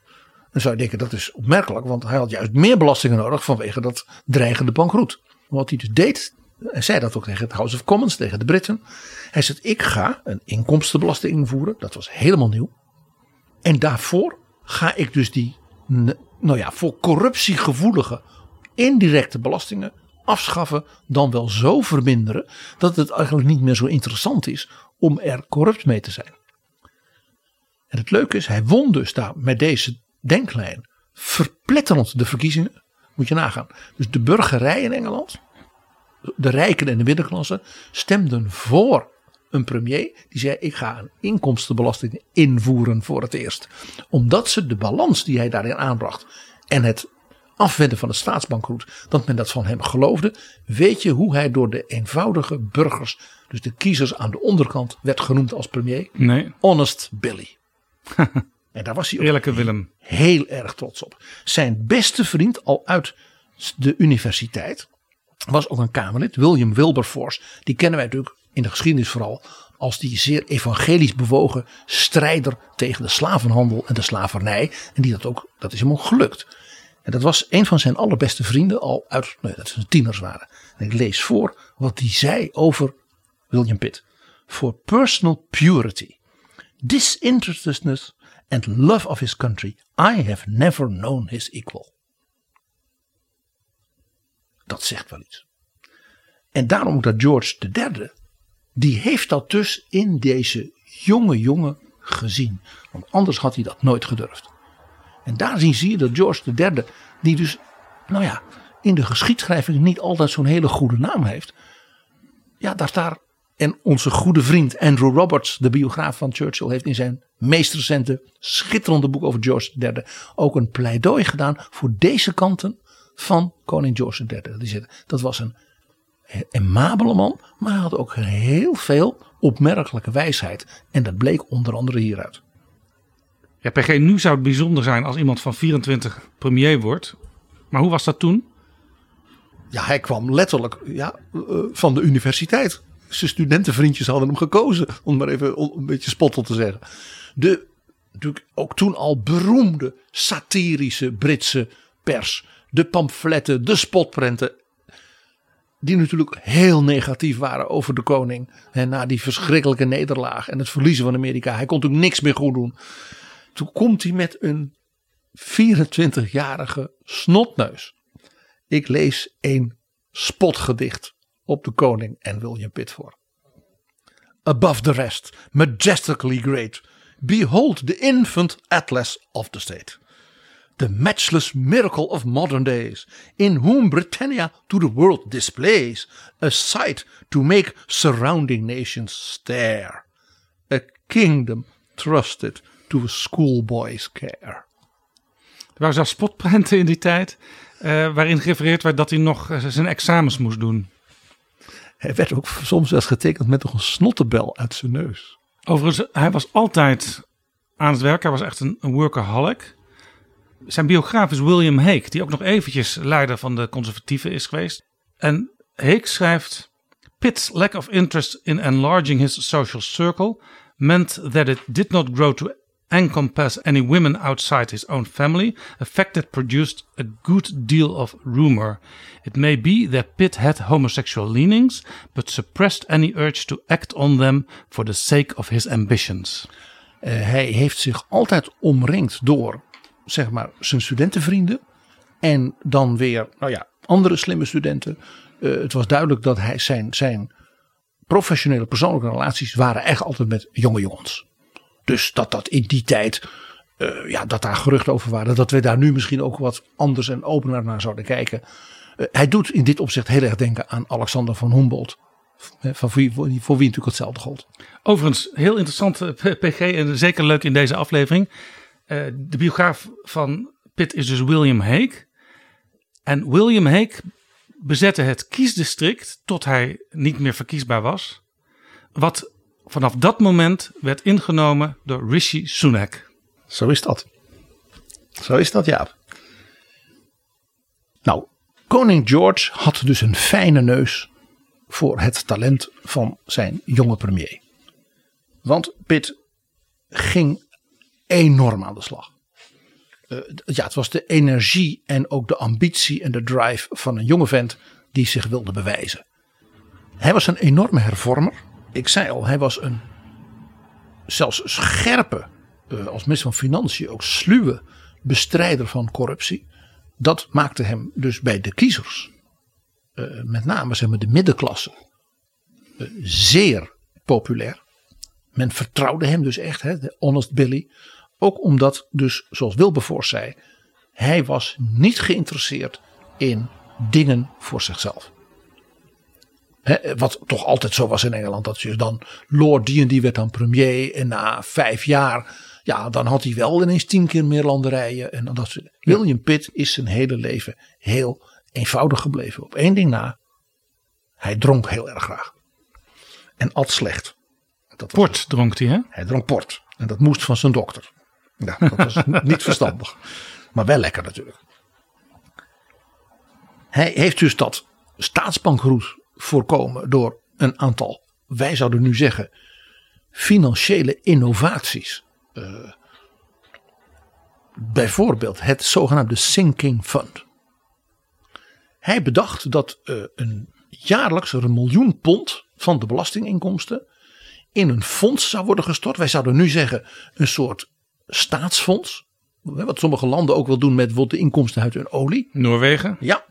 Dan zou je denken dat is opmerkelijk, want hij had juist meer belastingen nodig vanwege dat dreigende bankroet. Wat hij dus deed, hij zei dat ook tegen het House of Commons, tegen de Britten. Hij zei, ik ga een inkomstenbelasting invoeren, dat was helemaal nieuw. En daarvoor ga ik dus die, nou ja, voor corruptie gevoelige indirecte belastingen afschaffen, dan wel zo verminderen dat het eigenlijk niet meer zo interessant is om er corrupt mee te zijn. En het leuke is, hij won dus daar met deze denklijn verpletterend de verkiezingen. Moet je nagaan. Dus de burgerij in Engeland, de rijken en de middenklasse, stemden voor een premier die zei: Ik ga een inkomstenbelasting invoeren voor het eerst. Omdat ze de balans die hij daarin aanbracht en het afwenden van het staatsbankroet, dat men dat van hem geloofde. Weet je hoe hij door de eenvoudige burgers, dus de kiezers aan de onderkant, werd genoemd als premier? Nee. Honest Billy. en daar was hij ook Eerlijke Willem. heel erg trots op. Zijn beste vriend al uit de universiteit was ook een Kamerlid, William Wilberforce. Die kennen wij natuurlijk in de geschiedenis vooral als die zeer evangelisch bewogen strijder tegen de slavenhandel en de slavernij. En die dat ook, dat is hem ook gelukt. En dat was een van zijn allerbeste vrienden al uit, nee, dat ze tieners waren. En ik lees voor wat hij zei over William Pitt. For personal purity, disinterestedness and love of his country, I have never known his equal. Dat zegt wel iets. En daarom dat George III, die heeft dat dus in deze jonge jongen gezien. Want anders had hij dat nooit gedurfd. En daar zie je dat George III, die dus, nou ja, in de geschiedschrijving niet altijd zo'n hele goede naam heeft. Ja, daar daar. En onze goede vriend Andrew Roberts, de biograaf van Churchill, heeft in zijn meest recente schitterende boek over George III ook een pleidooi gedaan voor deze kanten van koning George III. Dat was een amabele man, maar hij had ook heel veel opmerkelijke wijsheid. En dat bleek onder andere hieruit. Ja, PG, nu zou het bijzonder zijn als iemand van 24 premier wordt. Maar hoe was dat toen? Ja, hij kwam letterlijk ja, eh, van de universiteit. Zijn studentenvriendjes hadden hem gekozen, om maar even een beetje spottel te zeggen. De natuurlijk ook toen al beroemde satirische Britse pers. De pamfletten, de spotprenten. Die natuurlijk heel negatief waren over de koning. En na die verschrikkelijke nederlaag en het verliezen van Amerika. Hij kon natuurlijk niks meer goed doen. Toen komt hij met een 24-jarige snotneus. Ik lees een spotgedicht op de koning en William Pitt voor. Above the rest, majestically great, behold the infant atlas of the state. The matchless miracle of modern days, in whom Britannia to the world displays a sight to make surrounding nations stare. A kingdom trusted to a schoolboy's care. Er waren zelfs spotprenten in die tijd. eh, waarin gerefereerd werd dat hij nog eh, zijn examens moest doen. Hij werd ook soms wel eens getekend met nog een snottenbel uit zijn neus. Overigens, hij was altijd aan het werk. Hij was echt een, een workaholic. Zijn biograaf is William Hague, die ook nog eventjes leider van de conservatieven is geweest. En Hague schrijft: Pitt's lack of interest in enlarging his social circle meant that it did not grow to encompass any women outside his own family, a fact that produced a good deal of rumor. It may be that Pitt had homosexual leanings, but suppressed any urge to act on them for the sake of his ambitions. Uh, hij heeft zich altijd omringd door, zeg maar, zijn studentenvrienden. En dan weer, nou ja, andere slimme studenten. Uh, het was duidelijk dat hij zijn, zijn professionele persoonlijke relaties waren echt altijd met jonge jongens. Dus dat dat in die tijd, uh, ja, dat daar geruchten over waren. Dat we daar nu misschien ook wat anders en opener naar zouden kijken. Uh, hij doet in dit opzicht heel erg denken aan Alexander van Humboldt. Van wie, voor wie natuurlijk hetzelfde gold. Overigens, heel interessant PG en zeker leuk in deze aflevering. De biograaf van Pitt is dus William Hague. En William Hague bezette het kiesdistrict tot hij niet meer verkiesbaar was. Wat vanaf dat moment werd ingenomen door Rishi Sunak. Zo is dat. Zo is dat, ja. Nou, koning George had dus een fijne neus voor het talent van zijn jonge premier. Want Pitt ging enorm aan de slag. Uh, ja, het was de energie en ook de ambitie en de drive van een jonge vent die zich wilde bewijzen. Hij was een enorme hervormer. Ik zei al, hij was een zelfs scherpe, uh, als minister van Financiën ook sluwe bestrijder van corruptie. Dat maakte hem dus bij de kiezers, uh, met name zeg maar de middenklasse, zeer populair. men vertrouwde hem dus echt, hè, de Honest Billy. Ook omdat dus, zoals Wilberforce zei, hij was niet geïnteresseerd in dingen voor zichzelf. Wat toch altijd zo was in Engeland. Dat je dan Lord die en die werd dan premier. En na vijf jaar, ja, dan had hij wel ineens tien keer meer landerijen. En dan dat soort- William Pitt is zijn hele leven heel eenvoudig gebleven. Op één ding na. Hij dronk heel erg graag. En at slecht. Dat Port dronk hij, hè? hij dronk port. En dat moest van zijn dokter. Ja, dat was niet verstandig. Maar wel lekker natuurlijk. Hij heeft dus dat staatsbankroet voorkomen door een aantal, wij zouden nu zeggen, financiële innovaties. Eh, bijvoorbeeld het zogenaamde Sinking Fund. Hij bedacht dat eh, een jaarlijks er een miljoen pond van de belastinginkomsten in een fonds zou worden gestort. Wij zouden nu zeggen een soort staatsfonds. Wat sommige landen ook wel doen met bijvoorbeeld de inkomsten uit hun olie. Noorwegen. Ja.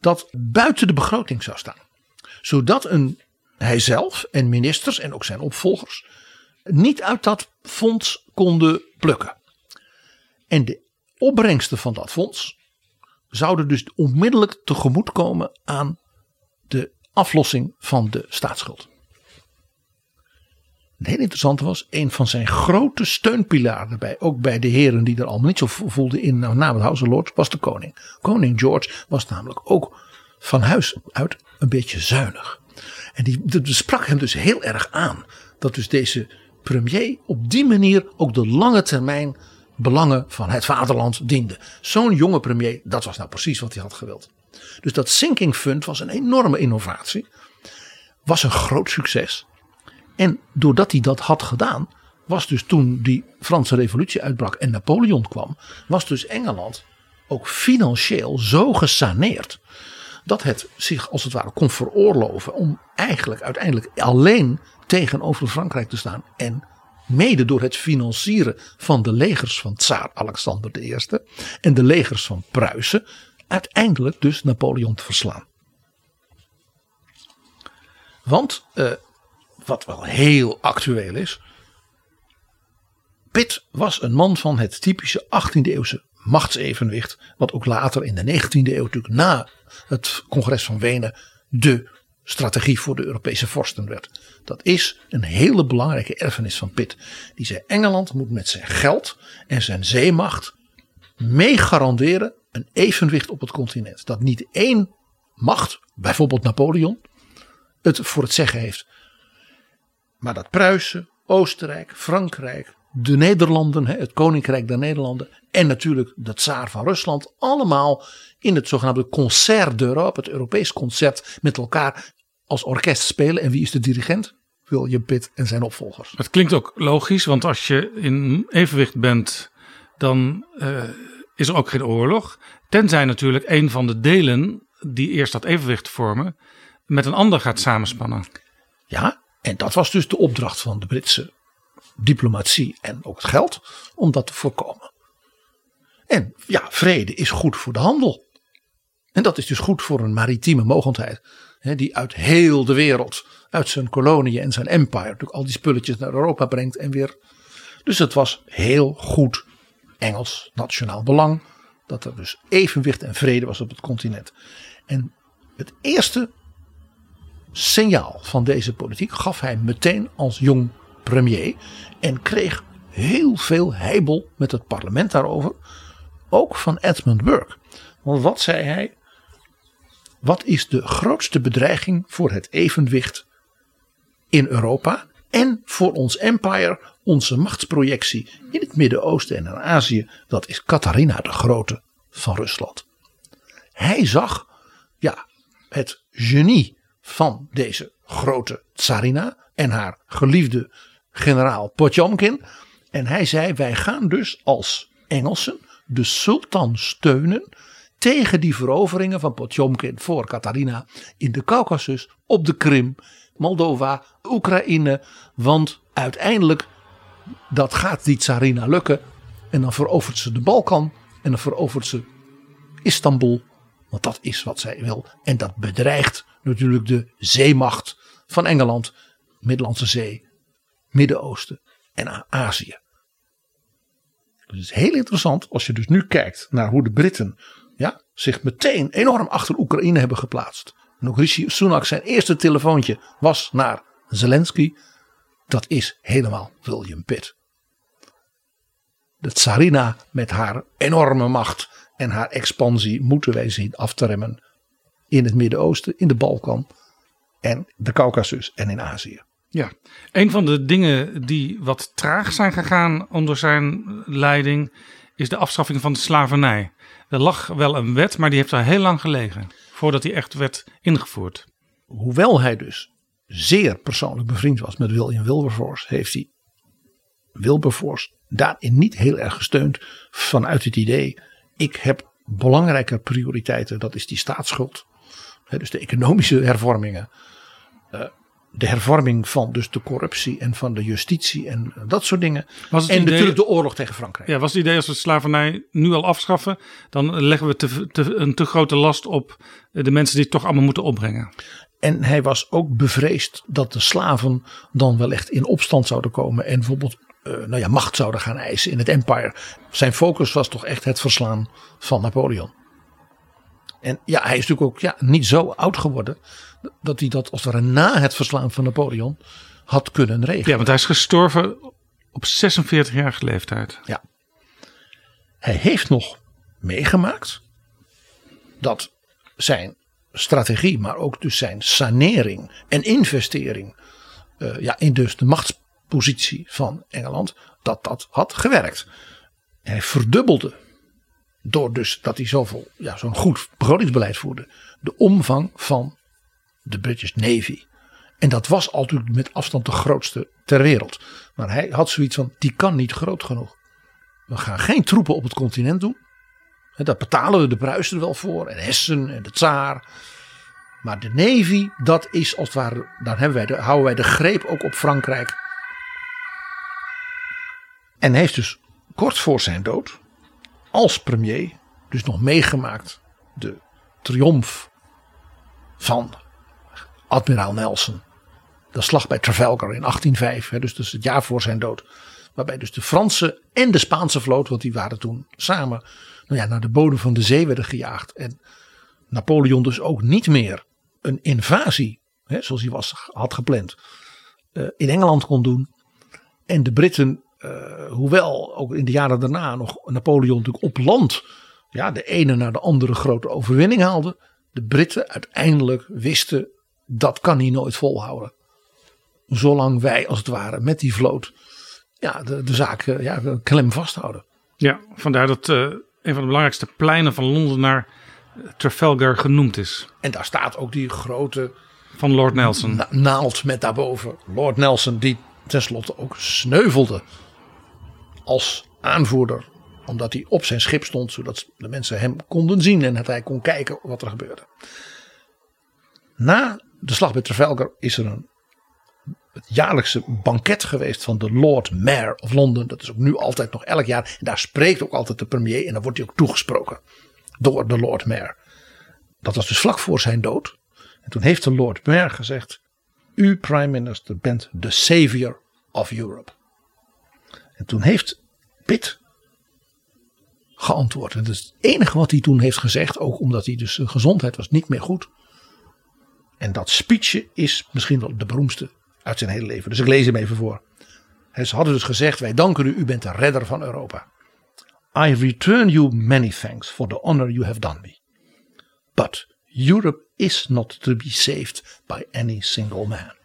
Dat buiten de begroting zou staan. Zodat een, hijzelf en ministers en ook zijn opvolgers niet uit dat fonds konden plukken. En de opbrengsten van dat fonds zouden dus onmiddellijk tegemoetkomen aan de aflossing van de staatsschuld. Het hele interessante was, een van zijn grote steunpilaren bij, ook bij de heren die er allemaal niet zo voelden in, nou, na het House of Lords, was de koning. Koning George was namelijk ook van huis uit een beetje zuinig. En die, dat sprak hem dus heel erg aan. Dat dus deze premier op die manier ook de lange termijn belangen van het vaderland diende. Zo'n jonge premier, dat was nou precies wat hij had gewild. Dus dat Sinking Fund was een enorme innovatie. Was een groot succes. En doordat hij dat had gedaan, was dus toen die Franse revolutie uitbrak en Napoleon kwam, was dus Engeland ook financieel zo gesaneerd dat het zich als het ware kon veroorloven om eigenlijk uiteindelijk alleen tegenover Frankrijk te staan en mede door het financieren van de legers van tsaar Alexander I en de legers van Pruisen uiteindelijk dus Napoleon te verslaan. Want eh, wat wel heel actueel is. Pitt was een man van het typische 18e eeuwse machtsevenwicht. Wat ook later in de 19e eeuw natuurlijk na het congres van Wenen de strategie voor de Europese vorsten werd. Dat is een hele belangrijke erfenis van Pitt. Die zei Engeland moet met zijn geld en zijn zeemacht mee garanderen een evenwicht op het continent. Dat niet één macht, bijvoorbeeld Napoleon, het voor het zeggen heeft. Maar dat Pruisen, Oostenrijk, Frankrijk, de Nederlanden, het Koninkrijk der Nederlanden en natuurlijk de tsaar van Rusland allemaal in het zogenaamde Concert d'Europe, het Europees concert, met elkaar als orkest spelen. En wie is de dirigent? William Pitt en zijn opvolgers. Het klinkt ook logisch, want als je in evenwicht bent, dan uh, is er ook geen oorlog. Tenzij natuurlijk een van de delen die eerst dat evenwicht vormen, met een ander gaat samenspannen. Ja, en dat was dus de opdracht van de Britse diplomatie en ook het geld om dat te voorkomen. En ja, vrede is goed voor de handel. En dat is dus goed voor een maritieme mogendheid. Hè, die uit heel de wereld, uit zijn koloniën en zijn empire, natuurlijk al die spulletjes naar Europa brengt en weer. Dus het was heel goed Engels nationaal belang. Dat er dus evenwicht en vrede was op het continent. En het eerste signaal van deze politiek gaf hij meteen als jong premier. En kreeg heel veel heibel met het parlement daarover. Ook van Edmund Burke. Want wat zei hij? Wat is de grootste bedreiging voor het evenwicht in Europa en voor ons empire, onze machtsprojectie in het Midden-Oosten en in Azië? Dat is Catharina de Grote van Rusland. Hij zag ja, het genie van deze grote tsarina en haar geliefde generaal Potjomkin. En hij zei: Wij gaan dus als Engelsen de sultan steunen tegen die veroveringen van Potjomkin voor Catharina in de Caucasus, op de Krim, Moldova, Oekraïne. Want uiteindelijk dat gaat die tsarina lukken. En dan verovert ze de Balkan en dan verovert ze Istanbul. Want dat is wat zij wil. En dat bedreigt natuurlijk de zeemacht van Engeland, Middellandse Zee, Midden-Oosten en Azië. Dus het is heel interessant als je dus nu kijkt naar hoe de Britten ja, zich meteen enorm achter Oekraïne hebben geplaatst. En ook Rishi Sunak zijn eerste telefoontje was naar Zelensky. Dat is helemaal William Pitt. De tsarina met haar enorme macht en haar expansie moeten wij zien af te remmen. In het Midden-Oosten, in de Balkan en de Caucasus en in Azië. Ja, een van de dingen die wat traag zijn gegaan onder zijn leiding is de afschaffing van de slavernij. Er lag wel een wet, maar die heeft daar heel lang gelegen voordat die echt werd ingevoerd. Hoewel hij dus zeer persoonlijk bevriend was met William Wilberforce, heeft hij Wilberforce daarin niet heel erg gesteund vanuit het idee: ik heb belangrijke prioriteiten, dat is die staatsschuld, dus de economische hervormingen, eh, de hervorming van dus de corruptie en van de justitie en dat soort dingen. Was het en idee- natuurlijk de oorlog tegen Frankrijk. Ja, was het idee als we slavernij nu al afschaffen, dan leggen we te, te, een te grote last op de mensen die het toch allemaal moeten opbrengen. En hij was ook bevreesd dat de slaven dan wel echt in opstand zouden komen en bijvoorbeeld eh, nou ja, macht zouden gaan eisen in het empire. Zijn focus was toch echt het verslaan van Napoleon. En ja, hij is natuurlijk ook ja, niet zo oud geworden dat hij dat als het ware na het verslaan van Napoleon had kunnen regelen. Ja, want hij is gestorven op 46-jarige leeftijd. Hij heeft nog meegemaakt dat zijn strategie, maar ook dus zijn sanering en investering eh, ja, in dus de machtspositie van Engeland, dat dat had gewerkt. Hij verdubbelde, door dus dat hij zoveel, ja, zo'n goed begrotingsbeleid voerde, de omvang van de British Navy. En dat was al natuurlijk met afstand de grootste ter wereld. Maar hij had zoiets van, die kan niet groot genoeg. We gaan geen troepen op het continent doen. Hè, Daar betalen we de Pruisen wel voor. En Hessen en de Tsaar. Maar de Navy, dat is als het ware. Dan hebben wij de, houden wij de greep ook op Frankrijk. En heeft dus kort voor zijn dood. Als premier. Dus nog meegemaakt. De triomf van admiraal Nelson. De slag bij Trafalgar in 1805. Hè, dus, dus het jaar voor zijn dood. Waarbij dus de Franse en de Spaanse vloot, want die waren toen samen nou ja, naar de bodem van de zee werden gejaagd. En Napoleon dus ook niet meer een invasie, hè, zoals hij was, had gepland, eh, in Engeland kon doen. En de Britten, eh, hoewel ook in de jaren daarna nog Napoleon natuurlijk op land ja, de ene naar de andere grote overwinning haalde. De Britten uiteindelijk wisten dat kan hij nooit volhouden. Zolang wij als het ware met die vloot ja, de, de zaak eh, ja, klem vasthouden. Ja, vandaar dat eh, een van de belangrijkste pleinen van Londen naar Trafalgar genoemd is. En daar staat ook die grote Van Lord Nelson. na- naald met daarboven Lord Nelson, die tenslotte ook sneuvelde als aanvoerder. Omdat hij op zijn schip stond, zodat de mensen hem konden zien en dat hij kon kijken wat er gebeurde. Na de slag bij Trafalgar is er een het jaarlijkse banket geweest van de Lord Mayor of Londen. Dat is ook nu altijd nog elk jaar. En daar spreekt ook altijd de premier en dan wordt hij ook toegesproken door de Lord Mayor. Dat was dus vlak voor zijn dood. En toen heeft de Lord Mayor gezegd: U, Prime Minister, bent de savior of Europe. En toen heeft Pitt geantwoord. En is het enige wat hij toen heeft gezegd, ook omdat hij dus zijn gezondheid was niet meer goed. En dat speechje is misschien wel de beroemdste uit zijn hele leven. Dus ik lees hem even voor. Ze hadden dus gezegd: Wij danken u, u bent de redder van Europa. I return you many thanks for the honor you have done me. But Europe is not to be saved by any single man.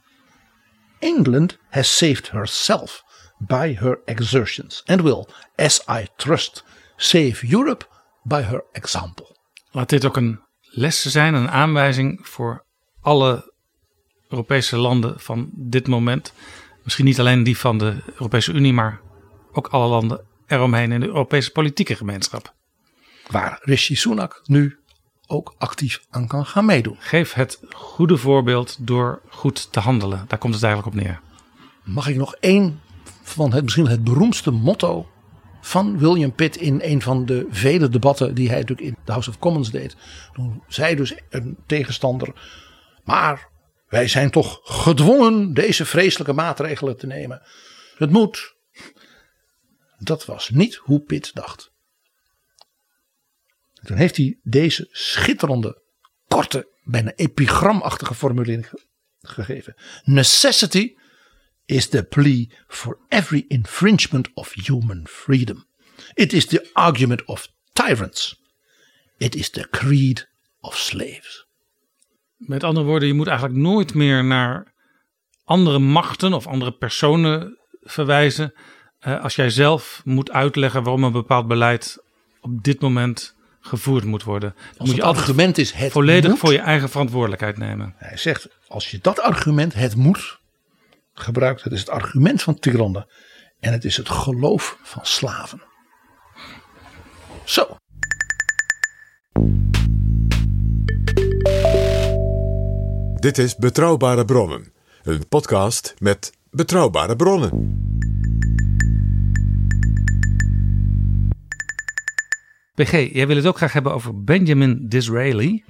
England has saved herself by her exertions and will, as I trust, save Europe by her example. Laat dit ook een les zijn, een aanwijzing voor alle Europese landen van dit moment. Misschien niet alleen die van de Europese Unie, maar ook alle landen eromheen in de Europese politieke gemeenschap. Waar Rishi Sunak nu ook actief aan kan gaan meedoen. Geef het goede voorbeeld door goed te handelen. Daar komt het eigenlijk op neer. Mag ik nog één van het misschien het beroemdste motto van William Pitt in een van de vele debatten die hij natuurlijk in de House of Commons deed. Toen zei dus een tegenstander, maar wij zijn toch gedwongen deze vreselijke maatregelen te nemen. Het moet. Dat was niet hoe Pitt dacht. Toen heeft hij deze schitterende, korte, bijna epigramachtige formulering ge- gegeven. Necessity is the plea for every infringement of human freedom. It is the argument of tyrants. It is the creed of slaves. Met andere woorden, je moet eigenlijk nooit meer naar andere machten of andere personen verwijzen. eh, als jij zelf moet uitleggen waarom een bepaald beleid op dit moment gevoerd moet worden. Dan Als moet je argument is het volledig moet, voor je eigen verantwoordelijkheid nemen. Hij zegt, als je dat argument, het moet, gebruikt, het is het argument van tyrannen. En het is het geloof van slaven. Zo. Dit is Betrouwbare Bronnen, een podcast met betrouwbare bronnen. PG, jij wil het ook graag hebben over Benjamin Disraeli.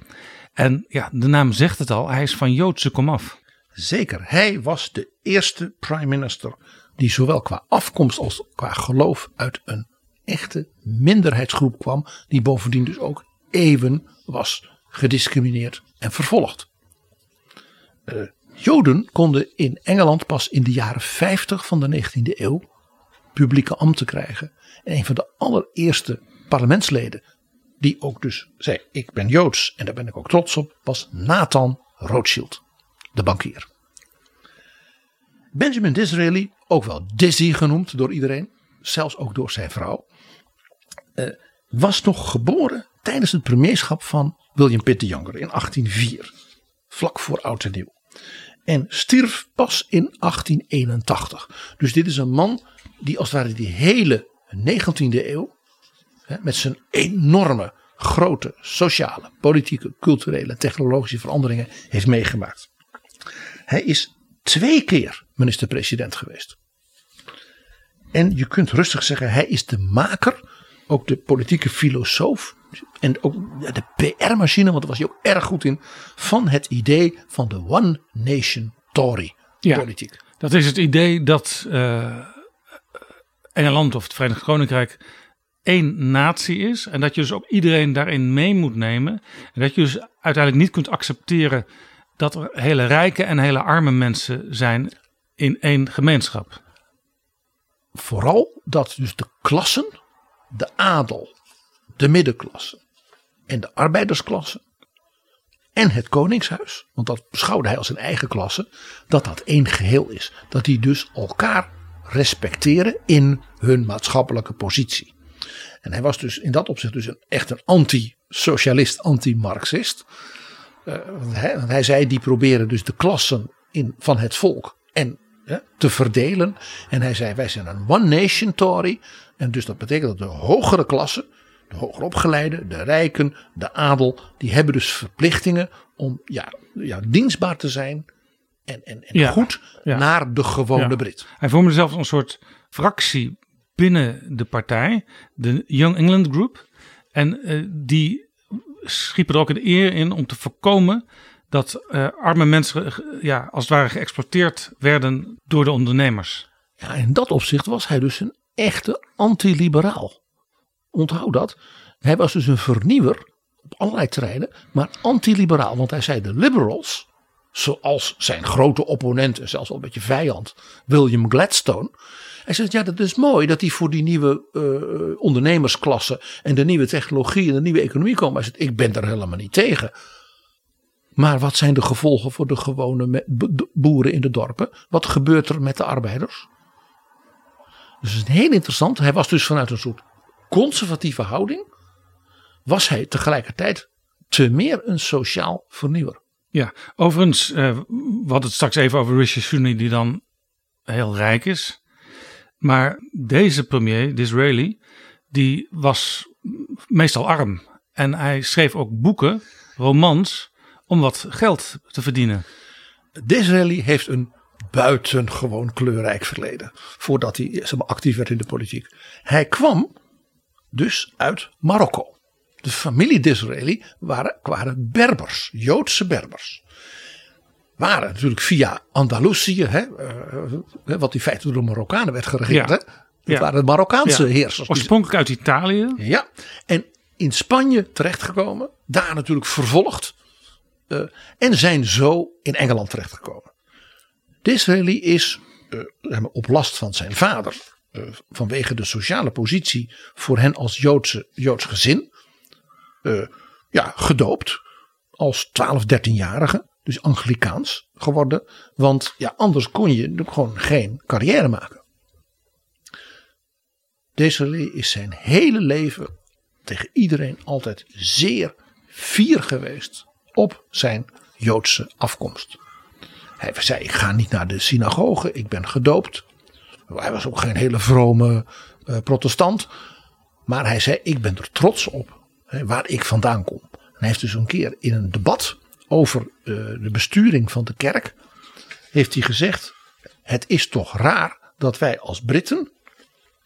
En ja, de naam zegt het al, hij is van Joodse komaf. Zeker, hij was de eerste prime minister die zowel qua afkomst als qua geloof uit een echte minderheidsgroep kwam, die bovendien dus ook eeuwen was gediscrimineerd en vervolgd. Eh, Joden konden in Engeland pas in de jaren 50 van de 19e eeuw publieke ambten krijgen. En een van de allereerste parlementsleden die ook dus zei ik ben Joods en daar ben ik ook trots op, was Nathan Rothschild de bankier. Benjamin Disraeli, ook wel Dizzy genoemd door iedereen, zelfs ook door zijn vrouw, eh, was nog geboren tijdens het premierschap van William Pitt de Younger in 1804, vlak voor oud en nieuw. En stierf pas in 1881. Dus dit is een man die als het ware die hele 19e eeuw met zijn enorme grote sociale, politieke, culturele technologische veranderingen heeft meegemaakt. Hij is twee keer minister-president geweest. En je kunt rustig zeggen, hij is de maker, ook de politieke filosoof en ook de PR-machine, want daar was hij ook erg goed in, van het idee van de One Nation Tory Ja. politiek. Dat is het idee dat eh, Engeland of het Verenigd Koninkrijk één natie is. En dat je dus ook iedereen daarin mee moet nemen. En dat je dus uiteindelijk niet kunt accepteren dat er hele rijke en hele arme mensen zijn in één gemeenschap. Vooral dat dus de klassen, de adel, de middenklasse en de arbeidersklasse en het koningshuis, want dat beschouwde hij als een eigen klasse, dat dat één geheel is. Dat die dus elkaar respecteren in hun maatschappelijke positie. En hij was dus in dat opzicht dus een, echt een anti-socialist, anti-Marxist. Eh, want hij, want hij zei die proberen dus de klassen in, van het volk en te verdelen. En hij zei wij zijn een one nation Tory. En dus dat betekent dat de hogere klassen, de hoger opgeleide, de rijken, de adel, die hebben dus verplichtingen om ja, ja, dienstbaar te zijn en, en, en Ja, goed ja. naar de gewone Ja. Brit. Hij vormde zelfs een soort fractie binnen de partij, de Young England Group. En eh, die schiepen er ook een eer in om te voorkomen dat eh, arme mensen eh, ja, als het ware geëxploiteerd werden door de ondernemers. Ja, in dat opzicht was hij dus een echte antiliberaal. Onthoud dat. Hij was dus een vernieuwer op allerlei terreinen, maar antiliberaal. Want hij zei de liberals, zoals zijn grote opponent en zelfs wel een beetje vijand, William Gladstone. Hij zegt, ja dat is mooi dat die voor die nieuwe eh, ondernemersklasse en de nieuwe technologie en de nieuwe economie komen. Hij zegt, ik ben daar helemaal niet tegen. Maar wat zijn de gevolgen voor de gewone boeren in de dorpen? Wat gebeurt er met de arbeiders? Dus het is heel interessant. Hij was dus vanuit een soort conservatieve houding. Was hij tegelijkertijd te meer een sociaal vernieuwer. Ja, overigens, eh, we hadden het straks even over Rishi Sunak die dan heel rijk is. Maar deze premier, Disraeli, die was meestal arm. En hij schreef ook boeken, romans, om wat geld te verdienen. Disraeli heeft een buitengewoon kleurrijk verleden. Voordat hij actief werd in de politiek. Hij kwam dus uit Marokko. De familie Disraeli waren, waren Berbers, Joodse Berbers. Waren natuurlijk via Andalusië, hè, uh, wat in feite door de Marokkanen werd geregeerd. Ja. Hè? Dat waren de Marokkaanse Ja. heersers. Oorspronkelijk uit Italië. Ja, en in Spanje terechtgekomen, daar natuurlijk vervolgd. eh, en zijn zo in Engeland terechtgekomen. Disraeli is eh, op last van zijn vader, eh, vanwege de sociale positie voor hen als Joodse, Joods gezin, eh, ja, gedoopt als 12, 13-jarige, dus Anglikaans geworden. Want ja, anders kon je gewoon geen carrière maken. Disraeli is zijn hele leven tegen iedereen altijd zeer fier geweest op zijn Joodse afkomst. Hij zei: Ik ga niet naar de synagoge, ik ben gedoopt. Hij was ook geen hele vrome eh, protestant. Maar hij zei: Ik ben er trots op hè, waar ik vandaan kom. En hij heeft dus een keer in een debat over eh, de besturing van de kerk. Heeft hij gezegd: Het is toch raar dat wij als Britten.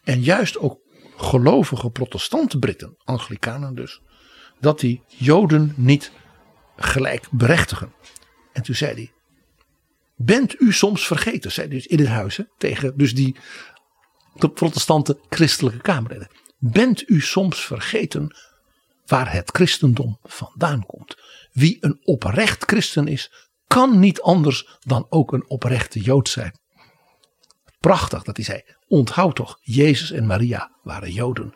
En juist ook gelovige protestante Britten, Anglikanen dus. Dat die Joden niet gelijk berechtigen. En toen zei hij. Bent u soms vergeten, zei hij dus in het huis tegen dus die de protestante christelijke kamerleden. Bent u soms vergeten waar het christendom vandaan komt? Wie een oprecht christen is, kan niet anders dan ook een oprechte jood zijn. Prachtig dat hij zei, onthoud toch, Jezus en Maria waren joden.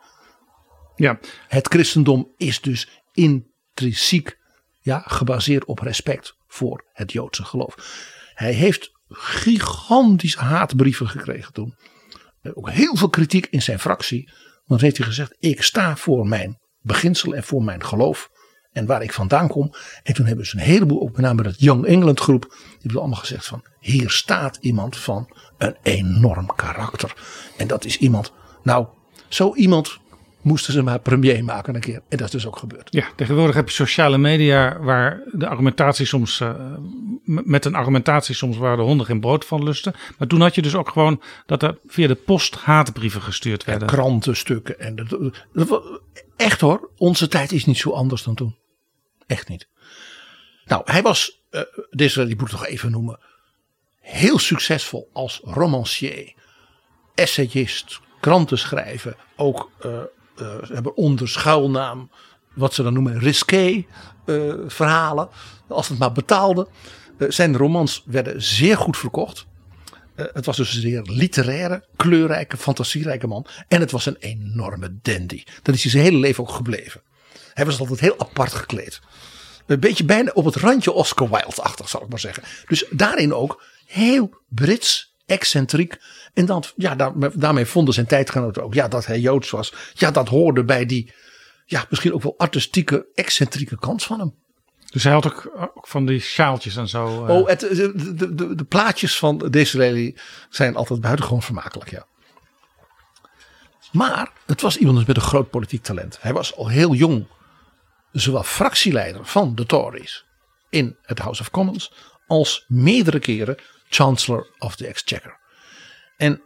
Ja, Het christendom is dus intrinsiek ja, gebaseerd op respect voor het Joodse geloof. Hij heeft gigantische haatbrieven gekregen toen. Ook heel veel kritiek in zijn fractie. Want heeft hij gezegd: Ik sta voor mijn beginsel en voor mijn geloof. En waar ik vandaan kom. En toen hebben ze een heleboel, ook met name dat Young England groep. Die hebben allemaal gezegd: van hier staat iemand van een enorm karakter. En dat is iemand. Nou, zo iemand moesten ze maar premier maken een keer. En dat is dus ook gebeurd. Ja, tegenwoordig heb je sociale media waar de argumentatie soms, eh, met een argumentatie soms waar de honden geen brood van lusten. Maar toen had je dus ook gewoon dat er via de post haatbrieven gestuurd werden. krantenstukken. En dat, echt hoor, onze tijd is niet zo anders dan toen. Echt niet. Nou, hij was, eh deze die moet ik toch even noemen, heel succesvol als romancier, essayist, krantenschrijver. Ook eh, ze hebben onder schuilnaam, wat ze dan noemen, risqué verhalen. Als het maar betaalde. Zijn romans werden zeer goed verkocht. Het was dus een zeer literaire, kleurrijke, fantasierijke man. En het was een enorme dandy. Dat is hij zijn hele leven ook gebleven. Hij was altijd heel apart gekleed. Een beetje bijna op het randje Oscar Wilde-achtig, zal ik maar zeggen. Dus daarin ook heel Brits, excentriek. En dan, ja, daar- daarmee vonden zijn tijdgenoten ook ja, dat hij Joods was. Ja, dat hoorde bij die, ja, misschien ook wel artistieke, excentrieke kant van hem. Dus hij had ook, ook van die sjaaltjes en zo. eh. Oh, het, de, de, de, de plaatjes van Disraeli zijn altijd buitengewoon vermakelijk, ja. Maar het was iemand dus met een groot politiek talent. Hij was al heel jong zowel fractieleider van de Tories in het House of Commons als meerdere keren Chancellor of the Exchequer. En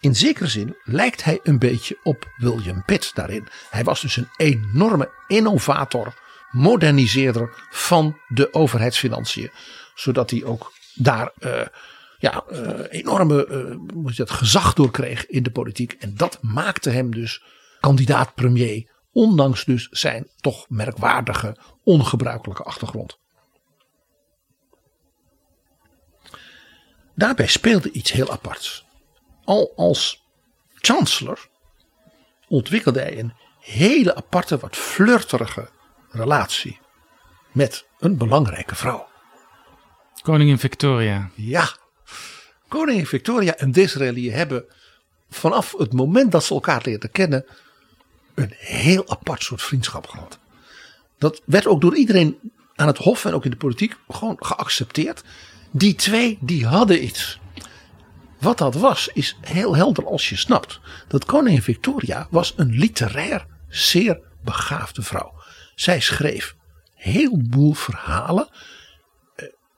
in zekere zin lijkt hij een beetje op William Pitt daarin. Hij was dus een enorme innovator, moderniseerder van de overheidsfinanciën. Zodat hij ook daar eh, ja, eh, enorme eh, gezag door kreeg in de politiek. En dat maakte hem dus kandidaat premier. Ondanks dus zijn toch merkwaardige, ongebruikelijke achtergrond. Daarbij speelde iets heel aparts. Al als chancellor ontwikkelde hij een hele aparte, wat flirterige relatie met een belangrijke vrouw. Koningin Victoria. Ja, koningin Victoria en Disraeli hebben vanaf het moment dat ze elkaar leerden kennen een heel apart soort vriendschap gehad. Dat werd ook door iedereen aan het hof en ook in de politiek gewoon geaccepteerd. Die twee die hadden iets. Wat dat was is heel helder als je snapt. Dat koningin Victoria was een literair zeer begaafde vrouw. Zij schreef heel boel verhalen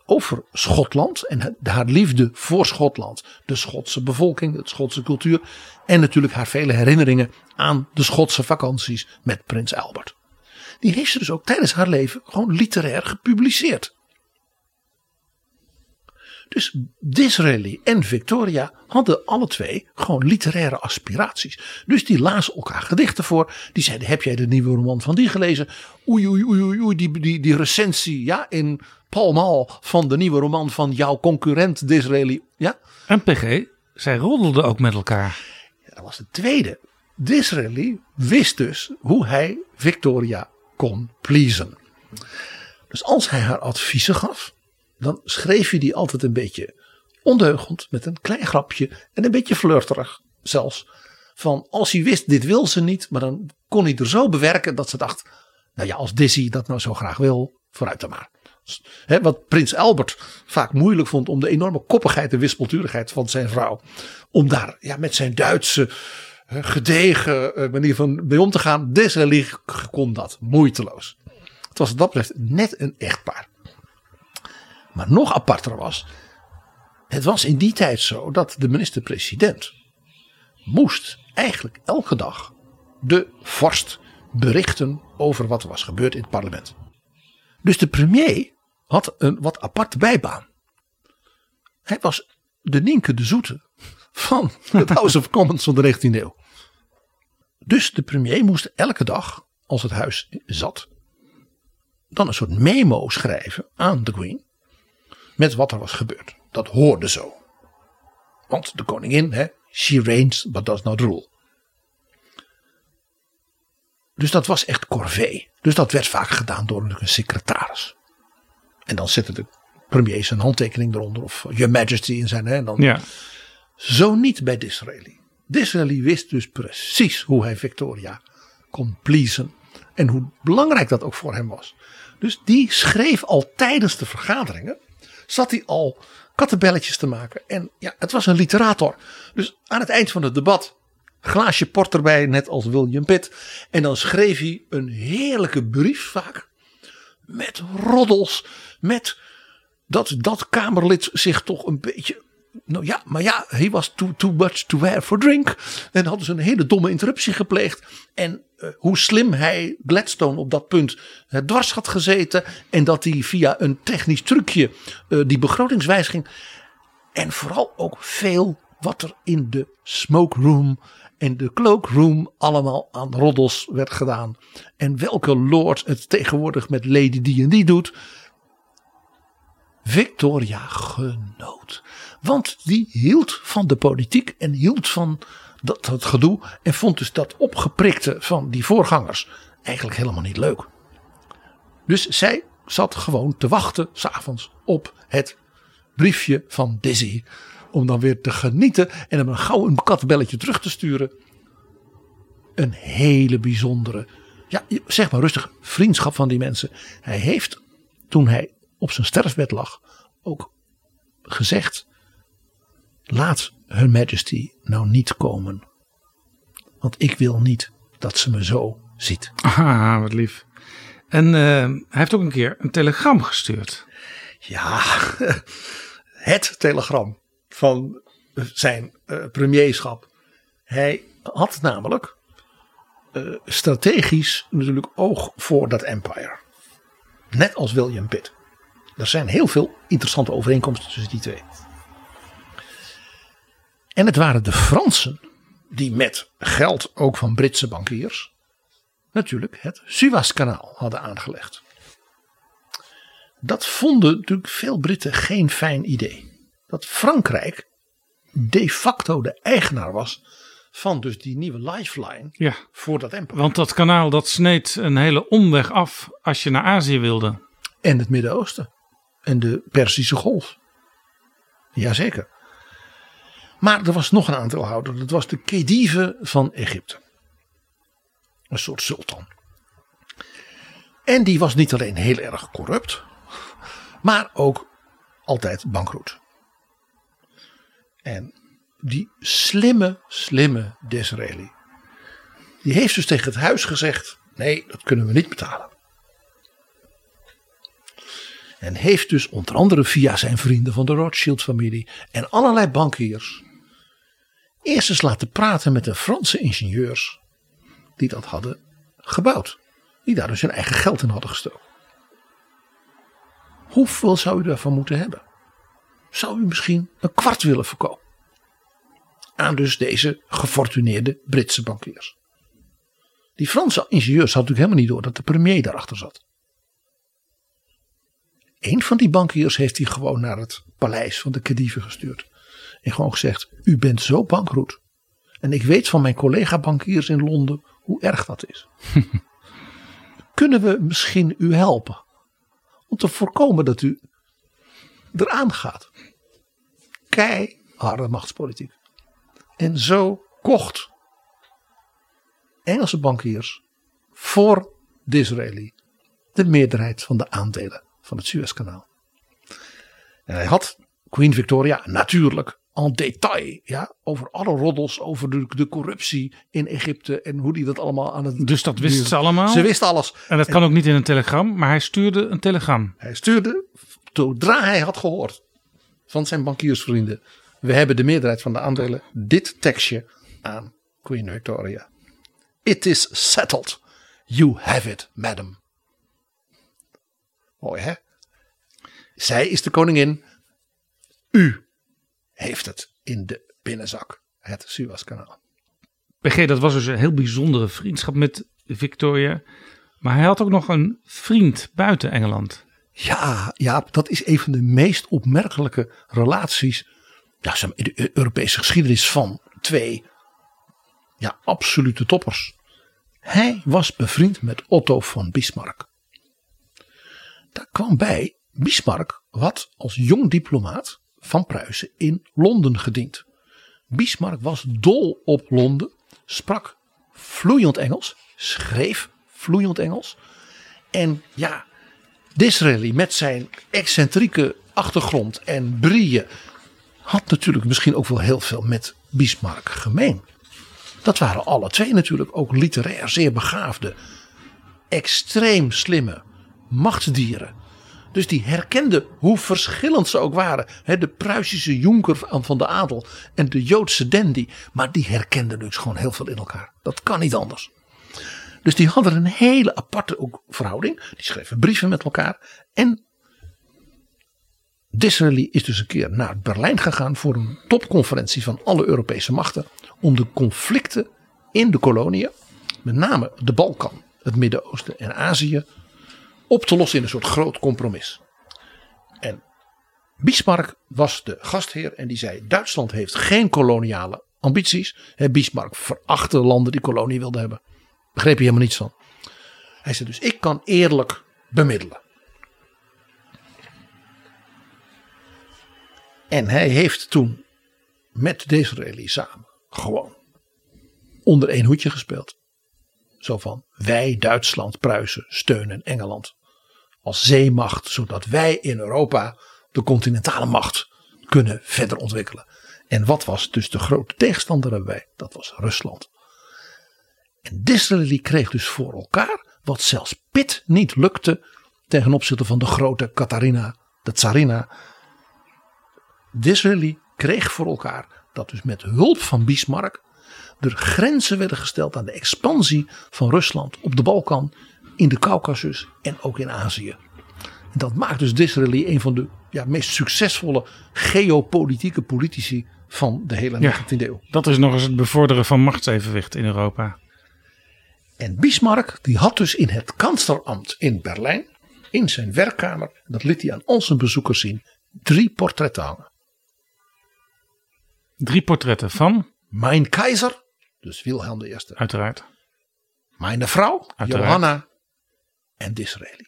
over Schotland en haar liefde voor Schotland. De Schotse bevolking, de Schotse cultuur. En natuurlijk haar vele herinneringen aan de Schotse vakanties met prins Albert. Die heeft ze dus ook tijdens haar leven gewoon literair gepubliceerd. Dus Disraeli en Victoria hadden alle twee gewoon literaire aspiraties. Dus die lazen elkaar gedichten voor. Die zeiden: Heb jij de nieuwe roman van die gelezen? Oei, oei, oei, oei, die, die, die recensie ja, in Pall Mall van de nieuwe roman van jouw concurrent Disraeli. Ja? En PG, zij roddelden ook met elkaar. Dat was de tweede. Disraeli wist dus hoe hij Victoria kon pleasen. Dus als hij haar adviezen gaf, dan schreef hij die altijd een beetje ondeugend, met een klein grapje en een beetje flirterig zelfs. Van als hij wist, dit wil ze niet, maar dan kon hij er zo bewerken dat ze dacht, nou ja, als Dizzy dat nou zo graag wil, vooruit dan maar. He, wat prins Albert vaak moeilijk vond om de enorme koppigheid en wispelturigheid van zijn vrouw. Om daar ja, met zijn Duitse gedegen eh, manier van mee om te gaan. Disraeli kon dat moeiteloos. Het was wat dat betreft net een echtpaar. Maar nog aparter was. Het was in die tijd zo dat de minister-president moest eigenlijk elke dag de vorst berichten over wat er was gebeurd in het parlement. Dus de premier had een wat aparte bijbaan. Hij was de Nienke de Zoete van het House of Commons van de 19e eeuw. Dus de premier moest elke dag, als het huis zat, dan een soort memo schrijven aan de Queen. Met wat er was gebeurd. Dat hoorde zo. Want de koningin, hè, she reigns, but does not rule. Dus dat was echt corvée. Dus dat werd vaak gedaan door een secretaris. En dan zette de premier zijn handtekening eronder. Of Your Majesty in zijn. Hè, dan. Ja. Zo niet bij Disraeli. Disraeli wist dus precies hoe hij Victoria kon pleasen. En hoe belangrijk dat ook voor hem was. Dus die schreef al tijdens de vergaderingen. Zat hij al kattenbelletjes te maken. En ja, het was een literator. Dus aan het eind van het debat. Glaasje port erbij, net als William Pitt. En dan schreef hij een heerlijke brief vaak. Met roddels. Met dat dat Kamerlid zich toch een beetje nou ja, maar ja, hij was too, too much to wear for drink. En hadden ze een hele domme interruptie gepleegd. En uh, hoe slim hij Gladstone op dat punt uh, dwars had gezeten. En dat hij via een technisch trucje uh, die begrotingswijziging. En vooral ook veel wat er in de smoke room en de cloakroom allemaal aan roddels werd gedaan. En welke lord het tegenwoordig met Lady die en die doet. Victoria genoot. Want die hield van de politiek en hield van dat, dat gedoe. En vond dus dat opgeprikte van die voorgangers eigenlijk helemaal niet leuk. Dus zij zat gewoon te wachten s'avonds op het briefje van Dizzy. Om dan weer te genieten en hem een gauw een kattenbelletje terug te sturen. Een hele bijzondere, ja zeg maar rustig, vriendschap van die mensen. Hij heeft toen hij op zijn sterfbed lag ook gezegd Laat Her Majesty nou niet komen. Want ik wil niet dat ze me zo ziet. Ah, wat lief. En uh, hij heeft ook een keer een telegram gestuurd. Ja, het telegram van zijn uh, premierschap. Hij had namelijk uh, strategisch natuurlijk oog voor dat empire. Net als William Pitt. Er zijn heel veel interessante overeenkomsten tussen die twee. En het waren de Fransen die met geld ook van Britse bankiers natuurlijk het Suezkanaal hadden aangelegd. Dat vonden natuurlijk veel Britten geen fijn idee. Dat Frankrijk de facto de eigenaar was van dus die nieuwe lifeline ja, voor dat empire. Want dat kanaal dat sneed een hele omweg af als je naar Azië wilde. En het Midden-Oosten. En de Perzische Golf. Jazeker. Maar er was nog een aandeelhouder. Dat was de Khedive van Egypte. Een soort sultan. En die was niet alleen heel erg corrupt. Maar ook altijd bankroet. En die slimme, slimme Disraeli. Die heeft dus tegen het huis gezegd. Nee, dat kunnen we niet betalen. En heeft dus onder andere via zijn vrienden van de Rothschild familie en allerlei bankiers eerst eens laten praten met de Franse ingenieurs die dat hadden gebouwd. Die daar dus hun eigen geld in hadden gestoken. Hoeveel zou u daarvan moeten hebben? zou u misschien een kwart willen verkopen? Aan dus deze gefortuneerde Britse bankiers. Die Franse ingenieurs had natuurlijk helemaal niet door dat de premier daarachter zat. Een van die bankiers heeft hij gewoon naar het paleis van de Khedive gestuurd. En gewoon gezegd: U bent zo bankroet. En ik weet van mijn collega bankiers in Londen hoe erg dat is. Kunnen we misschien u helpen? Om te voorkomen dat u eraan gaat. Keiharde machtspolitiek. En zo kocht Engelse bankiers voor Disraeli de meerderheid van de aandelen van het Suezkanaal. En hij had Queen Victoria natuurlijk en detail ja, over alle roddels over de, de corruptie in Egypte en hoe die dat allemaal aan het. Dus dat wisten ze allemaal? Ze wist alles. En dat kan ook niet in een telegram, maar hij stuurde een telegram. Hij stuurde, zodra hij had gehoord van zijn bankiersvrienden, we hebben de meerderheid van de aandelen, dit tekstje aan Queen Victoria. It is settled. You have it, madam. Mooi hè? Zij is de koningin. U heeft het in de binnenzak. Het Suezkanaal. PG, dat was dus een heel bijzondere vriendschap met Victoria. Maar hij had ook nog een vriend buiten Engeland. Ja, ja, dat is een van de meest opmerkelijke relaties ja, in de Europese geschiedenis van twee ja, absolute toppers. Hij was bevriend met Otto van Bismarck. Daar kwam bij Bismarck wat als jong diplomaat van Pruisen in Londen gediend. Bismarck was dol op Londen, sprak vloeiend Engels, schreef vloeiend Engels. En ja, Disraeli met zijn excentrieke achtergrond en brieën had natuurlijk misschien ook wel heel veel met Bismarck gemeen. Dat waren alle twee natuurlijk ook literair zeer begaafde, extreem slimme machtsdieren. Dus die herkenden hoe verschillend ze ook waren. de Pruisische jonker van de adel en de Joodse dandy. Maar die herkenden dus gewoon heel veel in elkaar. Dat kan niet anders. Dus die hadden een hele aparte ook verhouding. Die schreven brieven met elkaar. En Disraeli is dus een keer naar Berlijn gegaan voor een topconferentie van alle Europese machten. Om de conflicten in de koloniën, met name de Balkan, het Midden-Oosten en Azië, op te lossen in een soort groot compromis. En Bismarck was de gastheer en die zei: Duitsland heeft geen koloniale ambities. Bismarck verachtte landen die kolonie wilden hebben. Begreep je helemaal niets van. Hij zei dus: Ik kan eerlijk bemiddelen. En hij heeft toen met Disraeli samen gewoon onder één hoedje gespeeld. Zo van wij Duitsland, Pruisen steunen Engeland als zeemacht, zodat wij in Europa de continentale macht kunnen verder ontwikkelen. En wat was dus de grote tegenstander erbij? Dat was Rusland. En Disraeli kreeg dus voor elkaar wat zelfs Pitt niet lukte ten opzichte van de grote Katharina, de tsarina. Disraeli kreeg voor elkaar dat dus met hulp van Bismarck er grenzen werden gesteld aan de expansie van Rusland op de Balkan, in de Caucasus en ook in Azië. En dat maakt dus Disraeli een van de ja, meest succesvolle geopolitieke politici van de hele 19e eeuw. Dat is nog eens het bevorderen van machtsevenwicht in Europa. En Bismarck die had dus in het kanslerambt in Berlijn, in zijn werkkamer, dat liet hij aan al zijn bezoekers zien, drie portretten hangen. Drie portretten van? Mijn keizer, dus Wilhelm I. Uiteraard. Mijn vrouw, Uiteraard. Johanna en Disraeli.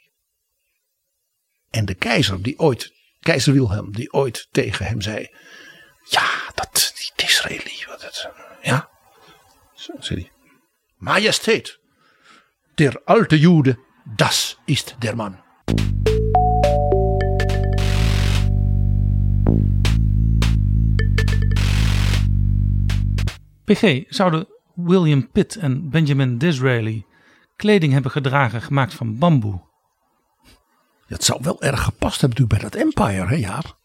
En de keizer die ooit, keizer Wilhelm, die ooit tegen hem zei. Ja, dat, die Disraeli, wat het, ja. Zo zei hij. Majesteit, der alte Jude, das ist der Mann. PG, zouden William Pitt en Benjamin Disraeli kleding hebben gedragen gemaakt van bamboe? Het zou wel erg gepast hebben natuurlijk bij dat Empire, hè Jaap?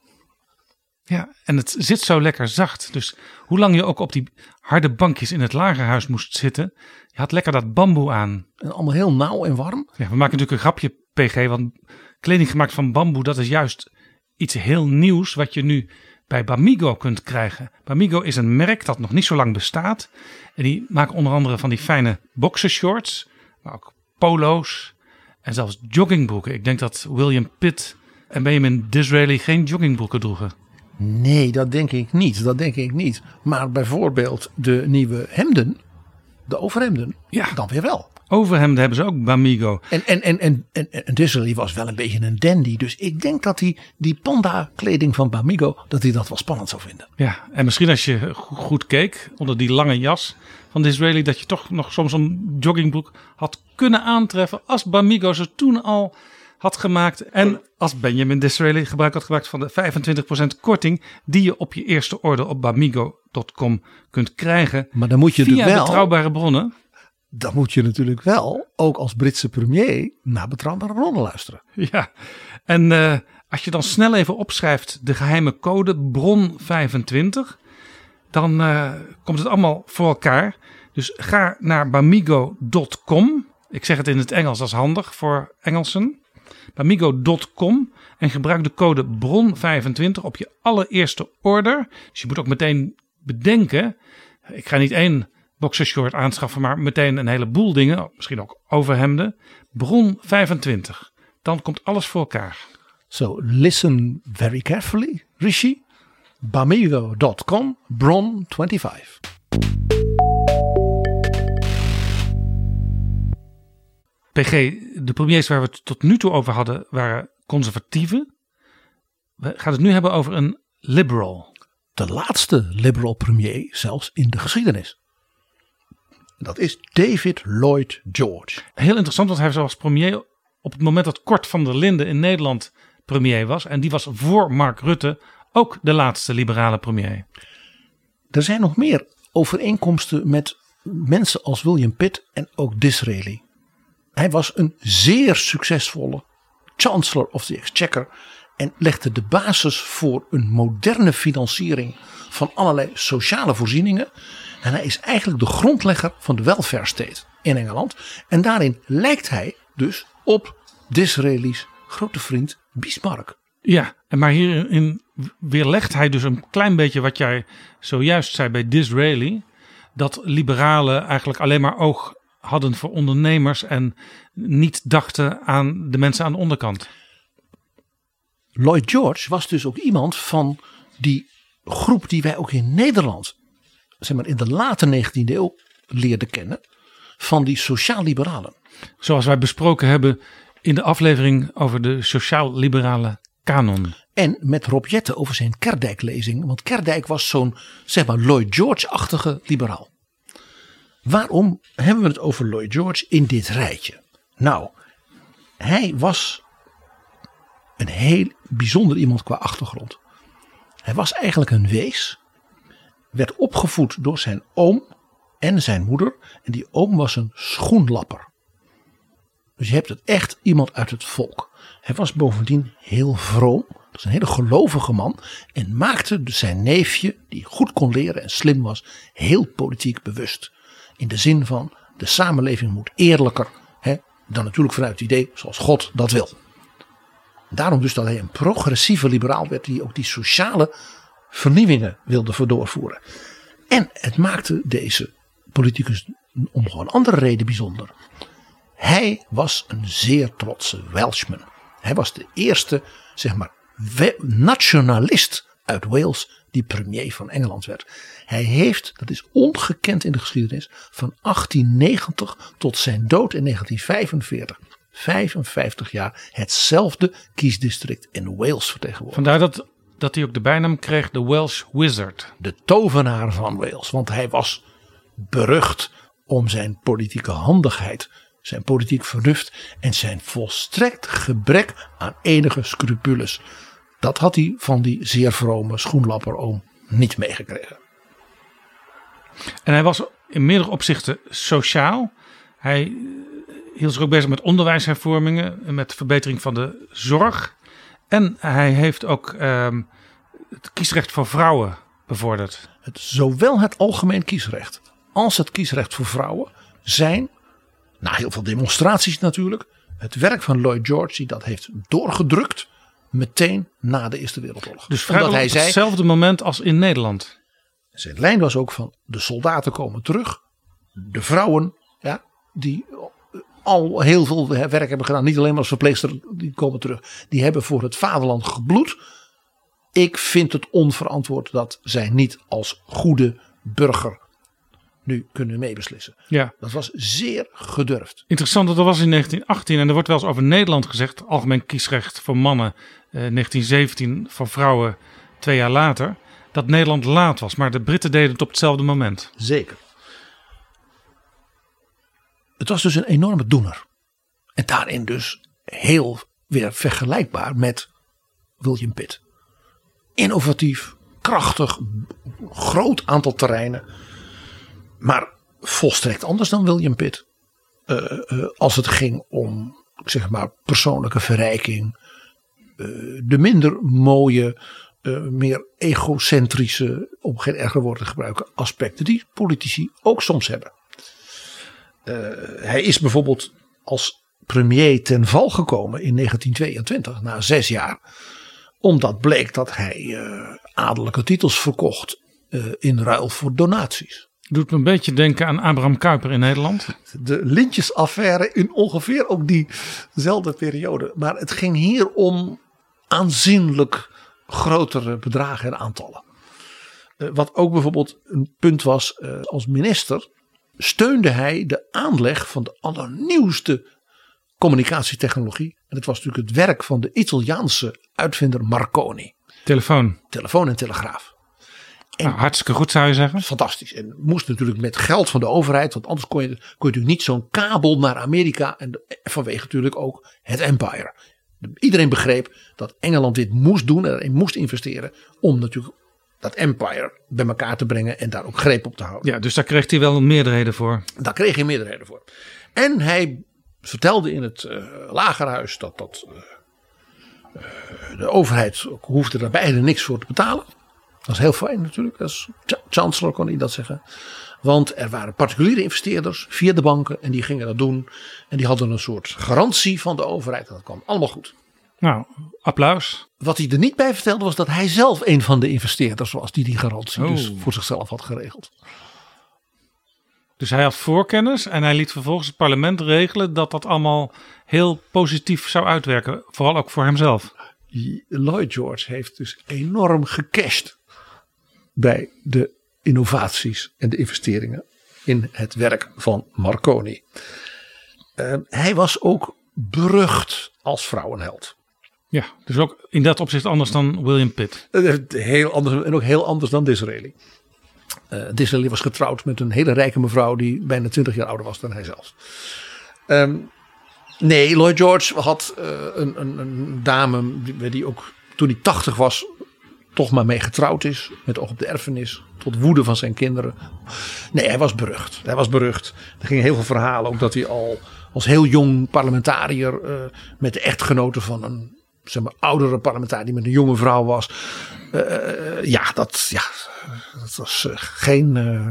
Ja, en het zit zo lekker zacht. Dus hoe lang je ook op die harde bankjes in het lagerhuis moest zitten, je had lekker dat bamboe aan. En allemaal heel nauw en warm. Ja, we maken natuurlijk een grapje, PG, want kleding gemaakt van bamboe, dat is juist iets heel nieuws wat je nu bij Bamigo kunt krijgen. Bamigo is een merk dat nog niet zo lang bestaat. En die maken onder andere van die fijne boxershorts, maar ook polo's en zelfs joggingbroeken. Ik denk dat William Pitt en Benjamin Disraeli geen joggingbroeken droegen. Nee, dat denk ik niet. Dat denk ik niet. Maar bijvoorbeeld de nieuwe hemden, de overhemden, Ja. dan weer wel. Overhemden hebben ze ook Bamigo. En, en, en, en, en, en Disraeli was wel een beetje een dandy. Dus ik denk dat hij die panda kleding van Bamigo, dat hij dat wel spannend zou vinden. Ja, en misschien als je go- goed keek onder die lange jas van Disraeli, dat je toch nog soms een joggingbroek had kunnen aantreffen als Bamigo ze toen al had gemaakt. En als Benjamin Disraeli gebruik had gemaakt van de 25% korting die je op je eerste order op bamigo.com kunt krijgen. Maar dan moet je via wel, betrouwbare bronnen. Dan moet je natuurlijk wel, ook als Britse premier, naar betrouwbare bronnen luisteren. Ja, en eh, als je dan snel even opschrijft de geheime code bron25, dan eh, komt het allemaal voor elkaar. Dus ga naar bamigo.com. Ik zeg het in het Engels, dat is handig voor Engelsen. Bamigo.com en gebruik de code bron25 op je allereerste order. Dus je moet ook meteen bedenken, ik ga niet één boxershort aanschaffen, maar meteen een heleboel dingen, misschien ook overhemden. Bron25. Dan komt alles voor elkaar. So listen very carefully, Rishi. Bamigo.com, Bron 25. PG, de premiers waar we het tot nu toe over hadden waren conservatieven. We gaan het nu hebben over een liberal. De laatste liberal premier zelfs in de geschiedenis. Dat is David Lloyd George. Heel interessant, want hij was premier op het moment dat Kort van der Linden in Nederland premier was. En die was voor Mark Rutte ook de laatste liberale premier. Er zijn nog meer overeenkomsten met mensen als William Pitt en ook Disraeli. Hij was een zeer succesvolle Chancellor of the Exchequer en legde de basis voor een moderne financiering van allerlei sociale voorzieningen. En hij is eigenlijk de grondlegger van de welfare state in Engeland. En daarin lijkt hij dus op Disraeli's grote vriend Bismarck. Ja, en maar hierin weerlegt hij dus een klein beetje wat jij zojuist zei bij Disraeli. Dat liberalen eigenlijk alleen maar oog hadden voor ondernemers en niet dachten aan de mensen aan de onderkant. Lloyd George was dus ook iemand van die groep die wij ook in Nederland, zeg maar in de late 19e eeuw leerden kennen, van die sociaal-liberalen. Zoals wij besproken hebben in de aflevering over de sociaal-liberale kanon. En met Rob Jetten over zijn Kerdijk-lezing, want Kerdijk was zo'n, zeg maar, Lloyd George-achtige liberaal. Waarom hebben we het over Lloyd George in dit rijtje? Nou, hij was een heel bijzonder iemand qua achtergrond. Hij was eigenlijk een wees, werd opgevoed door zijn oom en zijn moeder. En die oom was een schoenlapper. Dus je hebt het echt iemand uit het volk. Hij was bovendien heel vroom. Dat een hele gelovige man. En maakte dus zijn neefje, die goed kon leren en slim was, heel politiek bewust. In de zin van de samenleving moet eerlijker. Hè, dan natuurlijk vanuit het idee zoals God dat wil. Daarom dus dat hij een progressieve liberaal werd die ook die sociale vernieuwingen wilde doorvoeren. En het maakte deze politicus om gewoon andere reden bijzonder. Hij was een zeer trotse Welshman. Hij was de eerste, zeg maar, nationalist uit Wales die premier van Engeland werd. Hij heeft, dat is ongekend in de geschiedenis, van 1890 tot zijn dood in 1945, 55 jaar, hetzelfde kiesdistrict in Wales vertegenwoordigd. Vandaar dat, dat hij ook de bijnaam kreeg de Welsh Wizard. De tovenaar van Wales, want hij was berucht om zijn politieke handigheid, zijn politiek vernuft en zijn volstrekt gebrek aan enige scrupules. Dat had hij van die zeer vrome schoenlapperoom niet meegekregen. En hij was in meerdere opzichten sociaal. Hij hield zich ook bezig met onderwijshervormingen, met verbetering van de zorg. En hij heeft ook ehm, het kiesrecht voor vrouwen bevorderd. Het, zowel het algemeen kiesrecht als het kiesrecht voor vrouwen zijn, na heel veel demonstraties natuurlijk, het werk van Lloyd George die dat heeft doorgedrukt meteen na de Eerste Wereldoorlog. Dus vrijwel hij op zei, hetzelfde moment als in Nederland. zijn lijn was ook van de soldaten komen terug. De vrouwen, ja, die al heel veel werk hebben gedaan. Niet alleen maar als verpleegster, die komen terug. Die hebben voor het vaderland gebloed. Ik vind het onverantwoord dat zij niet als goede burger nu kunnen meebeslissen. Ja, Dat was zeer gedurfd. interessant. Dat was in 1918 en er wordt wel eens over Nederland gezegd. Algemeen kiesrecht voor mannen. eh, 1917 voor vrouwen twee jaar later. Dat Nederland laat was. Maar de Britten deden het op hetzelfde moment. Zeker. Het was dus een enorme doener. En daarin dus heel weer vergelijkbaar met William Pitt. Innovatief, krachtig, groot aantal terreinen. Maar volstrekt anders dan William Pitt. Eh, eh, als het ging om, zeg maar, persoonlijke verrijking. eh, de minder mooie, meer egocentrische, om geen erger woord te gebruiken, aspecten die politici ook soms hebben. Eh, hij is bijvoorbeeld als premier ten val gekomen in 1922, na zes jaar. Omdat bleek dat hij eh, adellijke titels verkocht eh, in ruil voor donaties. Doet me een beetje denken aan Abraham Kuyper in Nederland. De lintjesaffaire in ongeveer ook diezelfde periode. Maar het ging hier om aanzienlijk grotere bedragen en aantallen. Wat ook bijvoorbeeld een punt was als minister. Steunde hij de aanleg van de allernieuwste communicatietechnologie. En het was natuurlijk het werk van de Italiaanse uitvinder Marconi. Telefoon. Telefoon en telegraaf. Nou, hartstikke goed zou je zeggen. Fantastisch. En moest natuurlijk met geld van de overheid. Want anders kon je, kon je natuurlijk niet zo'n kabel naar Amerika. En de- vanwege natuurlijk ook het empire. Iedereen begreep dat Engeland dit moest doen. En erin moest investeren. Om natuurlijk dat empire bij elkaar te brengen. En daar ook greep op te houden. Ja, dus daar kreeg hij wel meerderheden voor. Daar kreeg hij meerderheden voor. En hij vertelde in het eh, lagerhuis dat, dat eh, eh, de overheid hoefde er beide niks voor te betalen. Dat is heel fijn natuurlijk. Als cha- chancellor kon hij dat zeggen. Want er waren particuliere investeerders via de banken en die gingen dat doen. En die hadden een soort garantie van de overheid. En dat kwam allemaal goed. Nou, applaus. Wat hij er niet bij vertelde was dat hij zelf een van de investeerders was die die garantie Oh. dus voor zichzelf had geregeld. Dus hij had voorkennis en hij liet vervolgens het parlement regelen dat dat allemaal heel positief zou uitwerken. Vooral ook voor hemzelf. Lloyd George heeft dus enorm gecashed bij de innovaties en de investeringen in het werk van Marconi. Eh, hij was ook berucht als vrouwenheld. Ja, dus ook in dat opzicht anders dan William Pitt. Eh, Heel anders, en ook heel anders dan Disraeli. Eh Disraeli was getrouwd met een hele rijke mevrouw die bijna 20 jaar ouder was dan hij zelf. Ehm, nee, Lloyd George had eh, een, een, een dame die, die ook toen hij 80 was toch maar mee getrouwd is. Met oog op de erfenis. Tot woede van zijn kinderen. Nee, hij was berucht. Hij was berucht. Er gingen heel veel verhalen. Ook dat hij al als heel jong parlementariër. eh, met de echtgenote van een zeg maar, oudere parlementariër. die met een jonge vrouw was. Eh, ja, dat, ja, dat was eh, geen. eh,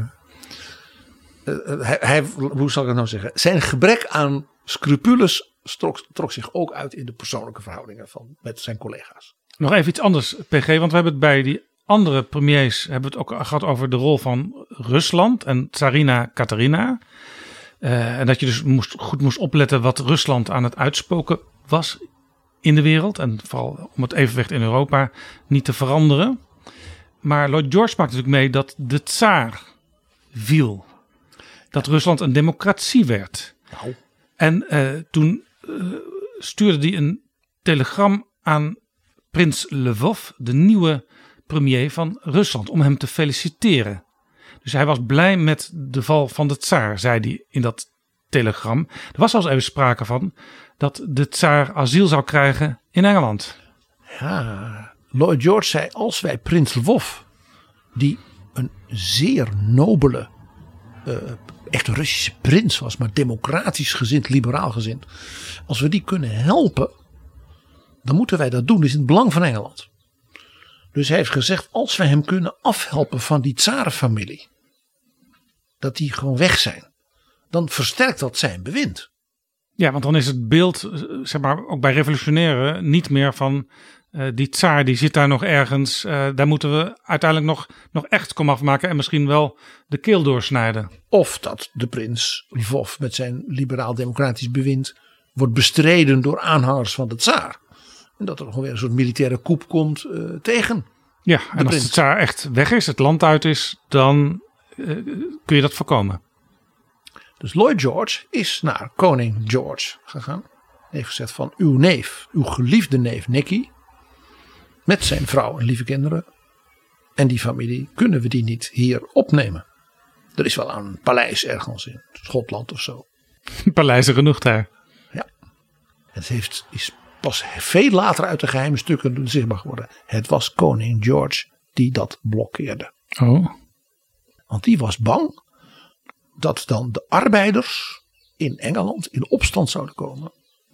eh, hij, hoe zal ik het nou zeggen? Zijn gebrek aan scrupules trok, trok zich ook uit in de persoonlijke verhoudingen van, met zijn collega's. Nog even iets anders, PG, want we hebben het bij die andere premiers hebben het ook gehad over de rol van Rusland en Tsarina Katarina. Eh, en dat je dus moest, goed moest opletten wat Rusland aan het uitspoken was in de wereld. En vooral om het evenwicht in Europa niet te veranderen. Maar Lloyd George maakte natuurlijk mee dat de tsaar viel. Dat Rusland een democratie werd. Nou. En eh, toen eh, stuurde hij een telegram aan prins Lvov, de nieuwe premier van Rusland, om hem te feliciteren. Dus hij was blij met de val van de tsaar, zei hij in dat telegram. Er was zelfs even sprake van dat de tsaar asiel zou krijgen in Engeland. Ja, Lloyd George zei: als wij prins Lvov, die een zeer nobele, eh echt een Russische prins was, maar democratisch gezind, liberaal gezind, als we die kunnen helpen, dan moeten wij dat doen. Dat is in het belang van Engeland. Dus hij heeft gezegd: als wij hem kunnen afhelpen van die tsarenfamilie, dat die gewoon weg zijn, dan versterkt dat zijn bewind. Ja, want dan is het beeld, eh, zeg maar, ook bij revolutionairen niet meer van eh, die tsaar die zit daar nog ergens. eh, daar moeten we uiteindelijk nog, nog echt komaf maken en misschien wel de keel doorsnijden. Of dat de prins Lvov met zijn liberaal-democratisch bewind wordt bestreden door aanhangers van de tsaar. En dat er nog weer een soort militaire coup komt tegen. Ja, en als prins. de tsaar echt weg is, het land uit is, dan kun je dat voorkomen. Dus Lloyd George is naar koning George gegaan. Heeft gezegd van uw neef, uw geliefde neef Nicky. Met zijn vrouw en lieve kinderen. En die familie, kunnen we die niet hier opnemen? Er is wel een paleis ergens in Schotland of zo. Paleizen genoeg daar. Het heeft, is pas veel later uit de geheime stukken zichtbaar geworden. Het was koning George die dat blokkeerde. Oh, Want die was bang dat dan de arbeiders in Engeland in opstand zouden komen.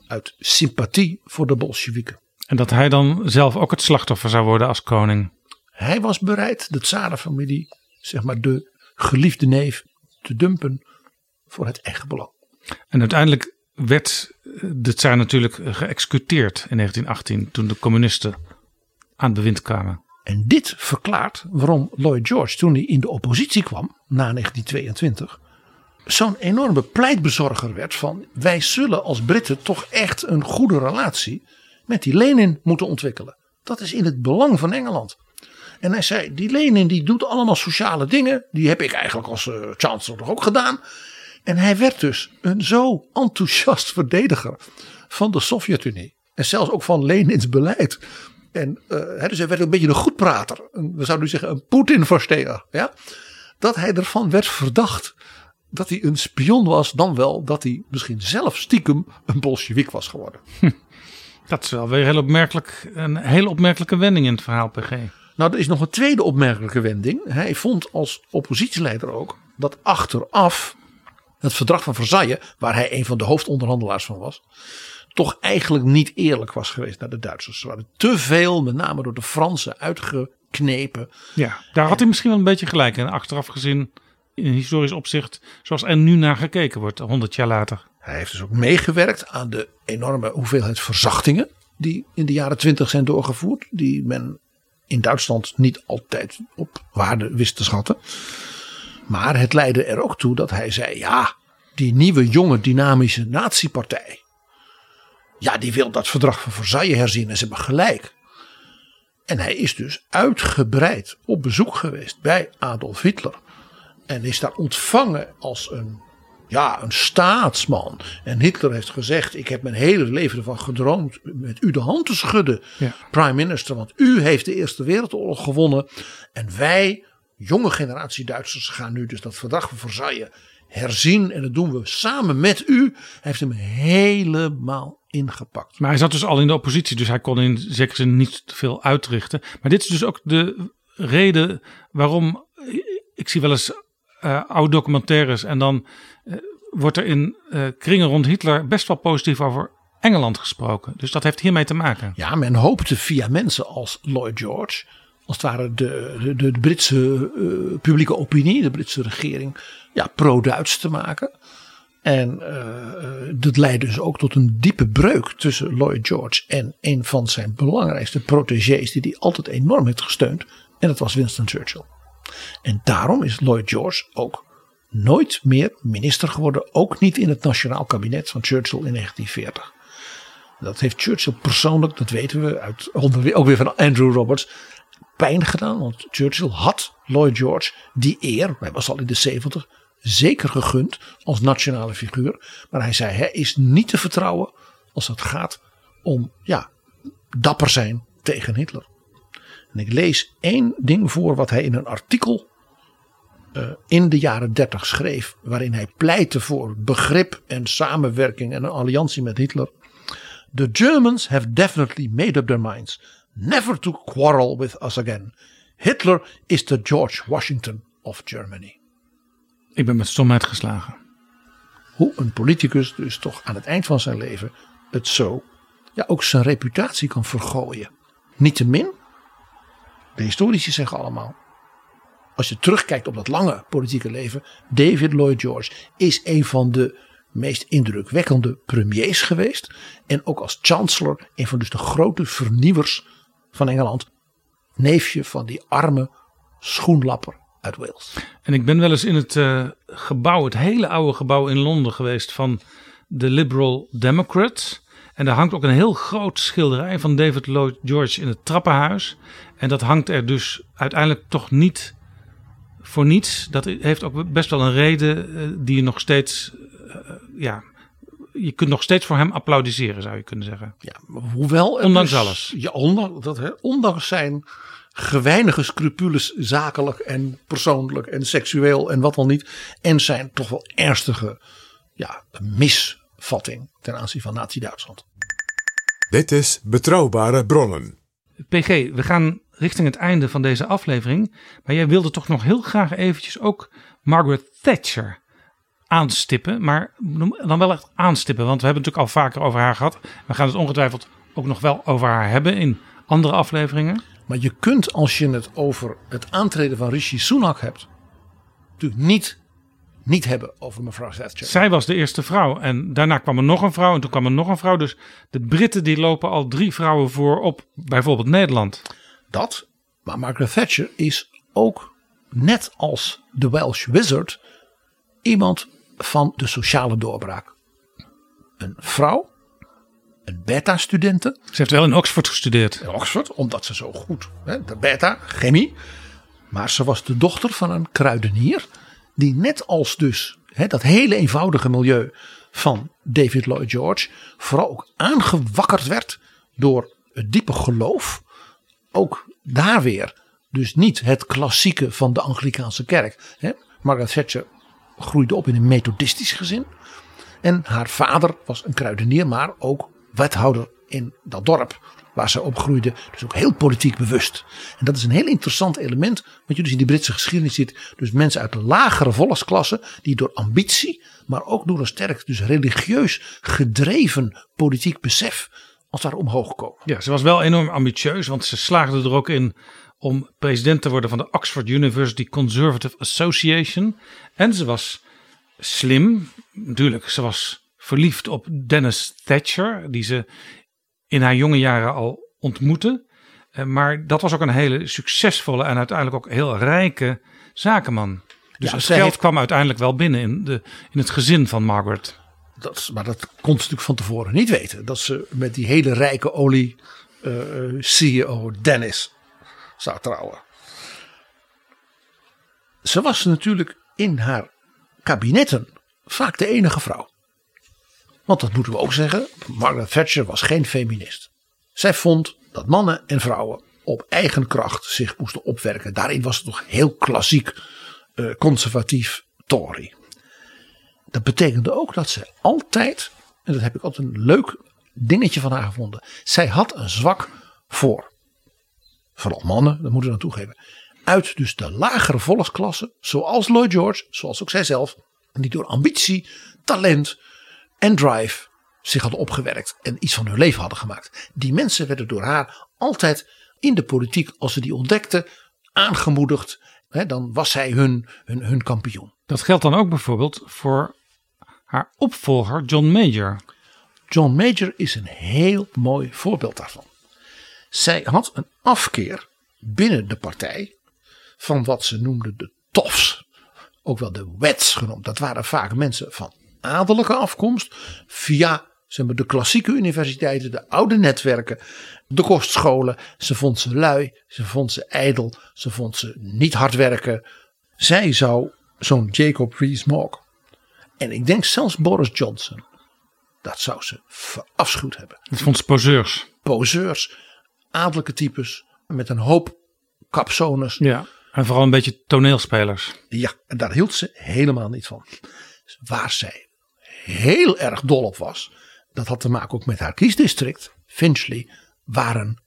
Uit sympathie voor de Bolsjewieken. en dat hij dan zelf ook het slachtoffer zou worden als koning. Hij was bereid de tsarenfamilie, zeg maar de geliefde neef, te dumpen voor het eigen belang. En uiteindelijk werd eh, de tsaar natuurlijk geëxecuteerd in 1918 toen de communisten aan het bewind kwamen. En dit verklaart waarom Lloyd George, toen hij in de oppositie kwam, na 1922, zo'n enorme pleitbezorger werd van wij zullen als Britten toch echt een goede relatie met die Lenin moeten ontwikkelen. Dat is in het belang van Engeland. En hij zei, die Lenin die doet allemaal sociale dingen, die heb ik eigenlijk als eh, chancellor toch ook gedaan. En hij werd dus een zo enthousiast verdediger van de Sovjet-Unie. En zelfs ook van Lenins beleid. En eh, dus hij werd een beetje een goedprater. We zouden nu zeggen een Poetin-versteer. Ja? Dat hij ervan werd verdacht dat hij een spion was. Dan wel dat hij misschien zelf stiekem een Bolshevik was geworden. Dat is wel weer heel opmerkelijk, een hele opmerkelijke wending in het verhaal, PG. Nou, er is nog een tweede opmerkelijke wending. Hij vond als oppositieleider ook dat achteraf het verdrag van Versailles, waar hij een van de hoofdonderhandelaars van was, toch eigenlijk niet eerlijk was geweest naar de Duitsers. Ze waren te veel, met name door de Fransen, uitgeknepen. Ja, daar had hij misschien wel een beetje gelijk in. Achteraf gezien, in historisch opzicht, zoals er nu naar gekeken wordt, 100 jaar later. Hij heeft dus ook meegewerkt aan de enorme hoeveelheid verzachtingen die in de jaren twintig zijn doorgevoerd. Die men in Duitsland niet altijd op waarde wist te schatten. Maar het leidde er ook toe dat hij zei: ja, die nieuwe jonge dynamische natiepartij. Ja, die wil dat verdrag van Versailles herzien en ze hebben gelijk. En hij is dus uitgebreid op bezoek geweest bij Adolf Hitler. En is daar ontvangen als een, ja, een staatsman. En Hitler heeft gezegd: Ik heb mijn hele leven ervan gedroomd met u de hand te schudden, Ja. prime minister. Want u heeft de Eerste Wereldoorlog gewonnen. En wij, jonge generatie Duitsers, gaan nu dus dat verdrag van Versailles herzien. En dat doen we samen met u. Hij heeft hem helemaal ingepakt. Maar hij zat dus al in de oppositie, dus hij kon in zekere zin niet veel uitrichten. Maar dit is dus ook de reden waarom ik zie wel eens eh, oude documentaires en dan eh, wordt er in eh, kringen rond Hitler best wel positief over Engeland gesproken. Dus dat heeft hiermee te maken. Ja, men hoopte via mensen als Lloyd George, als het ware de, de, de Britse publieke opinie, de Britse regering, ja, pro-Duits te maken. En dat leidde dus ook tot een diepe breuk tussen Lloyd George en een van zijn belangrijkste protégés, die hij altijd enorm heeft gesteund. En dat was Winston Churchill. En daarom is Lloyd George ook nooit meer minister geworden, ook niet in het nationaal kabinet van Churchill in 1940. Dat heeft Churchill persoonlijk, dat weten we uit, ook weer van Andrew Roberts, pijn gedaan. Want Churchill had Lloyd George die eer, hij was al in de 70, zeker gegund als nationale figuur. Maar hij zei, hij is niet te vertrouwen als het gaat om ja, dapper zijn tegen Hitler. En ik lees één ding voor wat hij in een artikel eh, in de jaren 30 schreef. Waarin hij pleitte voor begrip en samenwerking en een alliantie met Hitler. The Germans have definitely made up their minds never to quarrel with us again. Hitler is the George Washington of Germany. Ik ben met stomheid geslagen. Hoe een politicus dus toch aan het eind van zijn leven het zo, ja ook zijn reputatie kan vergooien. Niettemin, de historici zeggen allemaal, als je terugkijkt op dat lange politieke leven, David Lloyd George is een van de meest indrukwekkende premiers geweest. En ook als chancellor een van dus de grote vernieuwers van Engeland. Neefje van die arme schoenlapper uit Wales. En ik ben wel eens in het eh, gebouw, het hele oude gebouw in Londen geweest van de Liberal Democrats. En daar hangt ook een heel groot schilderij van David Lloyd George in het trappenhuis. En dat hangt er dus uiteindelijk toch niet voor niets. Dat heeft ook best wel een reden eh, die je nog steeds, eh, ja, je kunt nog steeds voor hem applaudisseren zou je kunnen zeggen. Ja, maar hoewel. Ondanks dus- alles. Ja, ondanks, dat, hè, ondanks zijn geweinige scrupules zakelijk en persoonlijk en seksueel en wat dan niet. En zijn toch wel ernstige ja, misvatting ten aanzien van Nazi-Duitsland. Dit is Betrouwbare Bronnen. PG, we gaan richting het einde van deze aflevering. Maar jij wilde toch nog heel graag eventjes ook Margaret Thatcher aanstippen. Maar dan wel echt aanstippen, want we hebben het natuurlijk al vaker over haar gehad. We gaan het ongetwijfeld ook nog wel over haar hebben in andere afleveringen. Maar je kunt als je het over het aantreden van Rishi Sunak hebt, natuurlijk niet, niet hebben over mevrouw Thatcher. Zij was de eerste vrouw en daarna kwam er nog een vrouw en toen kwam er nog een vrouw. Dus de Britten die lopen al drie vrouwen voor op bijvoorbeeld Nederland. Dat, maar Margaret Thatcher is ook net als de Welsh Wizard iemand van de sociale doorbraak. Een vrouw, een beta-studente Ze heeft wel in Oxford gestudeerd. in Oxford, omdat ze zo goed, hè, de beta, chemie. Maar ze was de dochter van een kruidenier, die net als dus hè, dat hele eenvoudige milieu van David Lloyd George, vooral ook aangewakkerd werd door het diepe geloof. Ook daar weer, dus niet het klassieke van de Anglikaanse kerk. Hè. Margaret Thatcher groeide op in een methodistisch gezin. En haar vader was een kruidenier, maar ook wethouder in dat dorp waar ze opgroeide. Dus ook heel politiek bewust. En dat is een heel interessant element wat je dus in die Britse geschiedenis ziet. Dus mensen uit de lagere volksklasse die door ambitie, maar ook door een sterk dus religieus gedreven politiek besef als daar omhoog komen. Ja, ze was wel enorm ambitieus, want ze slaagde er ook in om president te worden van de Oxford University Conservative Association. En ze was slim, natuurlijk, ze was verliefd op Dennis Thatcher, die ze in haar jonge jaren al ontmoette. Eh, Maar dat was ook een hele succesvolle en uiteindelijk ook heel rijke zakenman. Dus Ja, het geld heeft- kwam uiteindelijk wel binnen in, de, in het gezin van Margaret. Dat, maar dat kon ze natuurlijk van tevoren niet weten. Dat ze met die hele rijke olie eh, CEO Dennis zou trouwen. Ze was natuurlijk in haar kabinetten vaak de enige vrouw. Want dat moeten we ook zeggen. Margaret Thatcher was geen feminist. Zij vond dat mannen en vrouwen op eigen kracht zich moesten opwerken. Daarin was het nog heel klassiek eh, conservatief Tory. Dat betekende ook dat ze altijd, en dat heb ik altijd een leuk dingetje van haar gevonden. Zij had een zwak voor, vooral mannen, dat moeten we dan toegeven. Uit dus de lagere volksklasse, zoals Lloyd George, zoals ook zijzelf. Die door ambitie, talent en drive zich hadden opgewerkt en iets van hun leven hadden gemaakt. Die mensen werden door haar altijd in de politiek, als ze die ontdekten, aangemoedigd. Hè, dan was zij hun, hun, hun kampioen. Dat geldt dan ook bijvoorbeeld voor haar opvolger John Major. John Major is een heel mooi voorbeeld daarvan. Zij had een afkeer binnen de partij van wat ze noemden de tofs. Ook wel de wets genoemd. Dat waren vaak mensen van adellijke afkomst. Via zeg maar, de klassieke universiteiten, de oude netwerken, de kostscholen. Ze vond ze lui, ze vond ze ijdel, ze vond ze niet hard werken. Zij zou zo'n Jacob Rees-Mogg. En ik denk zelfs Boris Johnson. Dat zou ze verafschuwd hebben. Dat vond ze poseurs. Poseurs, adellijke types met een hoop capsones. Ja. En vooral een beetje toneelspelers. Ja, en daar hield ze helemaal niet van. Waar zij heel erg dol op was, dat had te maken ook met haar kiesdistrict, Finchley, waren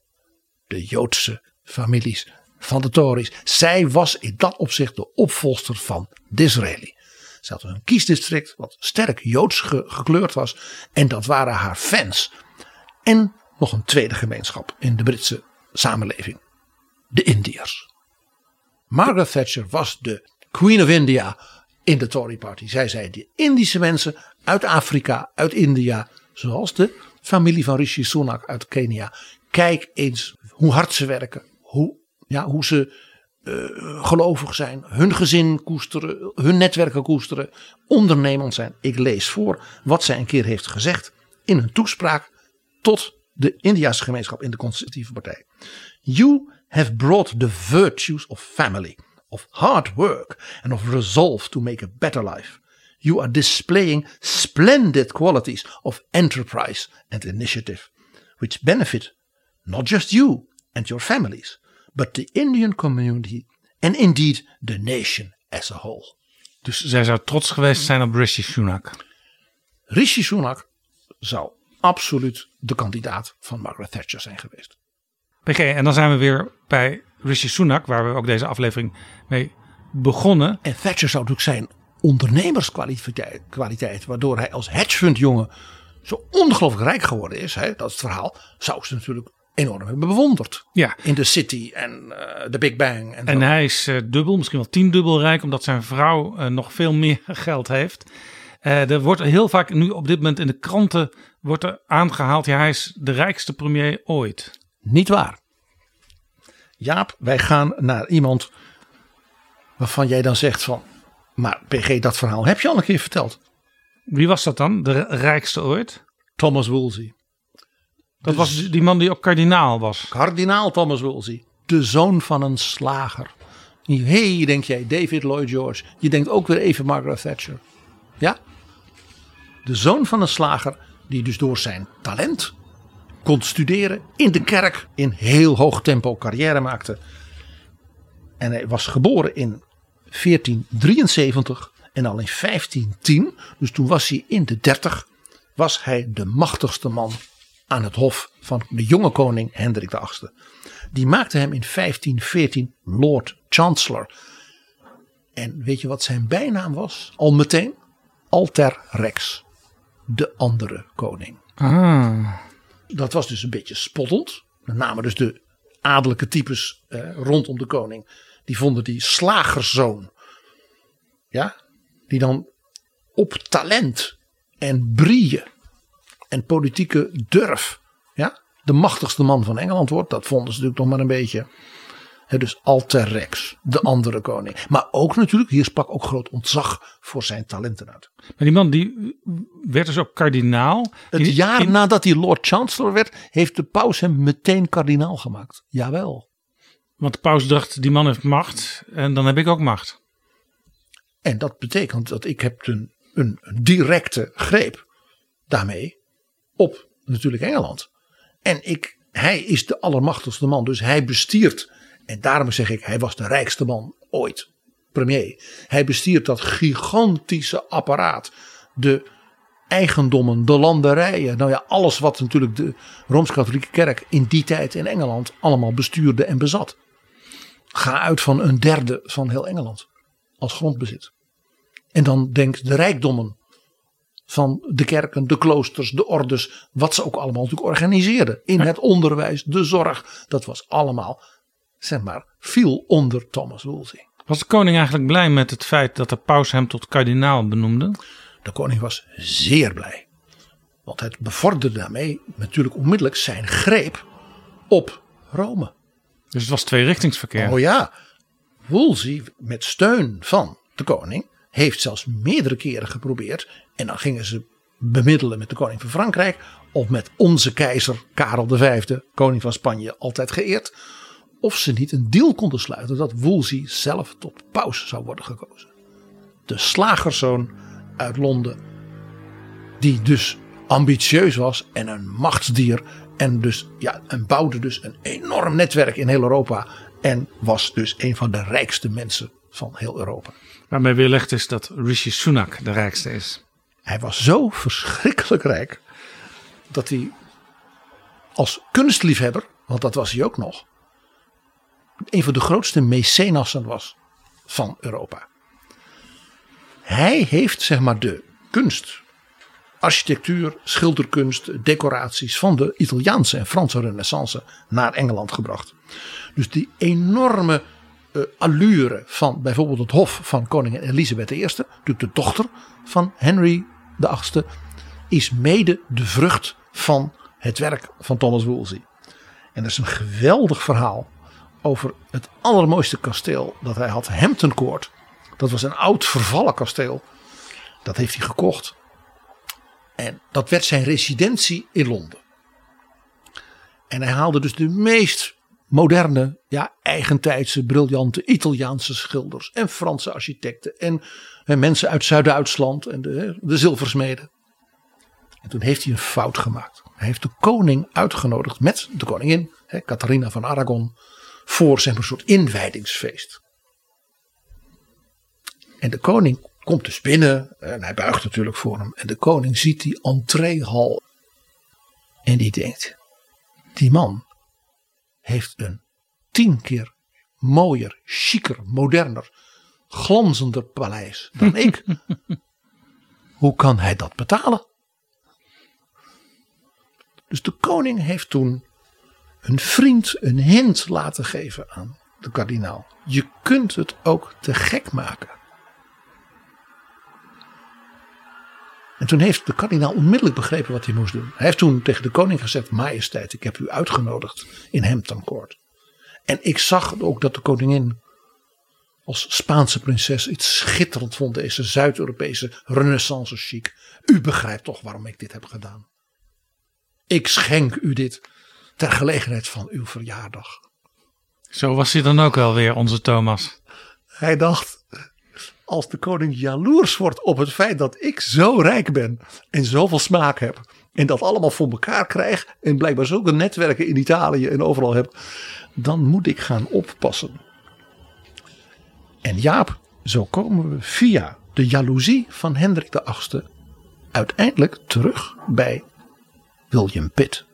de Joodse families van de Tories. Zij was in dat opzicht de opvolster van Disraeli. Ze had een kiesdistrict wat sterk Joods ge- gekleurd was. En dat waren haar fans. En nog een tweede gemeenschap in de Britse samenleving. De Indiërs. Margaret Thatcher was de Queen of India in de Tory Party. Zij zei de Indische mensen uit Afrika, uit India, zoals de familie van Rishi Sunak uit Kenia, Kijk eens hoe hard ze werken. Hoe, ja, hoe ze uh, gelovig zijn. Hun gezin koesteren. Hun netwerken koesteren. Ondernemend zijn. Ik lees voor wat zij een keer heeft gezegd. In een toespraak tot de Indiaanse gemeenschap in de conservatieve partij. You have brought the virtues of family. Of hard work. And of resolve to make a better life. You are displaying splendid qualities of enterprise and initiative. Which benefit not just you and your families, but the Indian community and indeed the nation as a whole. Dus zij zou trots geweest zijn op Rishi Sunak. Rishi Sunak zou absoluut de kandidaat van Margaret Thatcher zijn geweest. PG, en dan zijn we weer bij Rishi Sunak, waar we ook deze aflevering mee begonnen. En Thatcher zou natuurlijk zijn ondernemerskwaliteit, kwaliteit, waardoor hij als hedgefundjongen zo ongelooflijk rijk geworden is, hè, dat is het verhaal, zou ze natuurlijk enorm hebben bewonderd. Ja. In de City en uh, de Big Bang. En, en hij is uh, dubbel, misschien wel tiendubbel rijk, omdat zijn vrouw uh, nog veel meer geld heeft. er wordt heel vaak nu op dit moment in de kranten wordt er aangehaald, ja, hij is de rijkste premier ooit. Niet waar. Jaap, wij gaan naar iemand waarvan jij dan zegt van, maar PG, dat verhaal heb je al een keer verteld. Wie was dat dan, de rijkste ooit? Thomas Woolsey. Dat was die man die ook kardinaal was. Kardinaal Thomas Woolsey. De zoon van een slager. Hé, hey, denk jij, David Lloyd George. Je denkt ook weer even Margaret Thatcher. Ja? De zoon van een slager die dus door zijn talent kon studeren in de kerk. In heel hoog tempo carrière maakte. En hij was geboren in 1473 en al in 1510, dus toen was hij in de 30, was hij de machtigste man aan het hof van de jonge koning Hendrik VIII. Die maakte hem in 1514 Lord Chancellor. En weet je wat zijn bijnaam was? Al meteen? Alter Rex. De andere koning. Ah. Dat was dus een beetje spottend. Met name dus de adellijke types eh, rondom de koning. Die vonden die slagerszoon. Ja, die dan op talent en brieën en politieke durf ja, de machtigste man van Engeland wordt. Dat vonden ze natuurlijk nog maar een beetje. He, dus Alter Rex, de andere koning. Maar ook natuurlijk, hier sprak ook groot ontzag voor zijn talenten uit. Maar die man die werd dus ook kardinaal. Het jaar nadat hij Lord Chancellor werd, heeft de paus hem meteen kardinaal gemaakt. Jawel. Want paus dacht, die man heeft macht en dan heb ik ook macht. En dat betekent dat ik heb een, een directe greep daarmee op natuurlijk Engeland. En ik, hij is de allermachtigste man, dus hij bestiert. En daarom zeg ik, hij was de rijkste man ooit, premier. Hij bestiert dat gigantische apparaat. De eigendommen, de landerijen. Nou ja, alles wat natuurlijk de Rooms-Katholieke Kerk in die tijd in Engeland allemaal bestuurde en bezat. Ga uit van een derde van heel Engeland als grondbezit. En dan denkt de rijkdommen van de kerken, de kloosters, de ordes, wat ze ook allemaal natuurlijk organiseerden. In het onderwijs, de zorg, dat was allemaal, zeg maar, viel onder Thomas Wolsey. Was de koning eigenlijk blij met het feit dat de paus hem tot kardinaal benoemde? De koning was zeer blij. Want het bevorderde daarmee natuurlijk onmiddellijk zijn greep op Rome. Dus het was tweerichtingsverkeer. Oh ja, Wolsey met steun van de koning heeft zelfs meerdere keren geprobeerd. En dan gingen ze bemiddelen met de koning van Frankrijk. Of met onze keizer Karel V, koning van Spanje, altijd geëerd. Of ze niet een deal konden sluiten dat Wolsey zelf tot paus zou worden gekozen. De slagerszoon uit Londen. Die dus ambitieus was en een machtsdier. En, dus, ja, en bouwde dus een enorm netwerk in heel Europa. En was dus een van de rijkste mensen van heel Europa. Waarmee weerlegd is dat Rishi Sunak de rijkste is. Hij was zo verschrikkelijk rijk dat hij als kunstliefhebber, want dat was hij ook nog, een van de grootste mecenassen was van Europa. Hij heeft zeg maar de kunst, architectuur, schilderkunst, decoraties van de Italiaanse en Franse renaissance naar Engeland gebracht. Dus die enorme uh, allure van bijvoorbeeld het hof van koningin Elisabeth I, natuurlijk de dochter van Henry VIII, is mede de vrucht van het werk van Thomas Wolsey. En dat is een geweldig verhaal over het allermooiste kasteel dat hij had, Hampton Court. Dat was een oud vervallen kasteel. Dat heeft hij gekocht. En dat werd zijn residentie in Londen. En hij haalde dus de meest moderne, ja, eigentijdse, briljante Italiaanse schilders en Franse architecten en, en mensen uit Zuid-Duitsland en de, de zilversmeden. En toen heeft hij een fout gemaakt. Hij heeft de koning uitgenodigd met de koningin, hè, Catharina van Aragon, voor een soort inwijdingsfeest. En de koning komt dus binnen en hij buigt natuurlijk voor hem. En de koning ziet die entreehal en die denkt, die man heeft een tien keer mooier, chiquer, moderner, glanzender paleis dan ik. Hoe kan hij dat betalen? Dus de koning heeft toen een vriend een hint laten geven aan de kardinaal. Je kunt het ook te gek maken. En toen heeft de kardinaal onmiddellijk begrepen wat hij moest doen. Hij heeft toen tegen de koning gezegd: Majesteit, ik heb u uitgenodigd in Hampton Court. En ik zag ook dat de koningin als Spaanse prinses iets schitterend vond, deze Zuid-Europese renaissance chic. U begrijpt toch waarom ik dit heb gedaan. Ik schenk u dit ter gelegenheid van uw verjaardag. Zo was hij dan ook wel weer, onze Thomas. Hij dacht, als de koning jaloers wordt op het feit dat ik zo rijk ben en zoveel smaak heb. En dat allemaal voor elkaar krijg en blijkbaar zulke netwerken in Italië en overal heb. Dan moet ik gaan oppassen. En Jaap, zo komen we via de jaloezie van Hendrik VIII uiteindelijk terug bij William Pitt.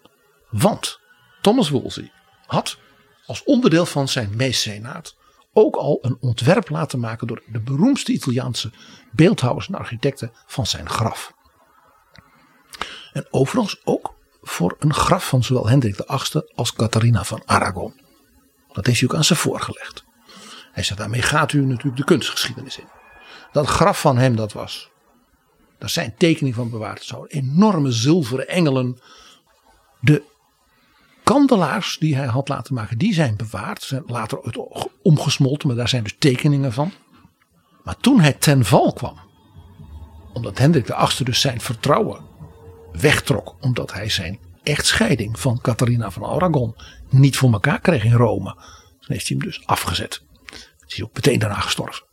Want Thomas Wolsey had als onderdeel van zijn mecenaat ook al een ontwerp laten maken door de beroemdste Italiaanse beeldhouwers en architecten van zijn graf. En overigens ook voor een graf van zowel Hendrik VIII als Catharina van Aragon. Dat heeft hij ook aan ze voorgelegd. Hij zei daarmee gaat u natuurlijk de kunstgeschiedenis in. Dat graf van hem dat was. Daar zijn tekeningen van bewaard. Zo enorme zilveren engelen. De kandelaars die hij had laten maken, die zijn bewaard. Zijn later omgesmolten, maar daar zijn dus tekeningen van. Maar toen hij ten val kwam, omdat Hendrik VIII dus zijn vertrouwen wegtrok, omdat hij zijn echtscheiding van Catharina van Aragon niet voor elkaar kreeg in Rome, dan heeft hij hem dus afgezet. Is hij ook meteen daarna gestorven.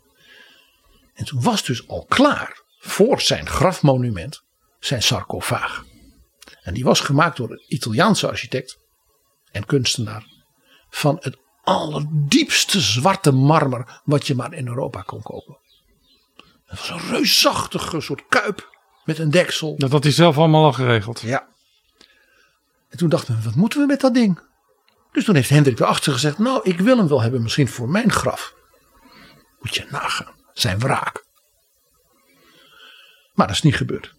En toen was dus al klaar voor zijn grafmonument zijn sarcofaag. En die was gemaakt door een Italiaanse architect en kunstenaar van het allerdiepste zwarte marmer wat je maar in Europa kon kopen. Het was een reusachtige soort kuip met een deksel. Dat had hij zelf allemaal al geregeld. Ja. En toen dachten we, wat moeten we met dat ding? Dus toen heeft Hendrik de Achter gezegd, nou ik wil hem wel hebben misschien voor mijn graf. Moet je nagaan, zijn wraak. Maar dat is niet gebeurd.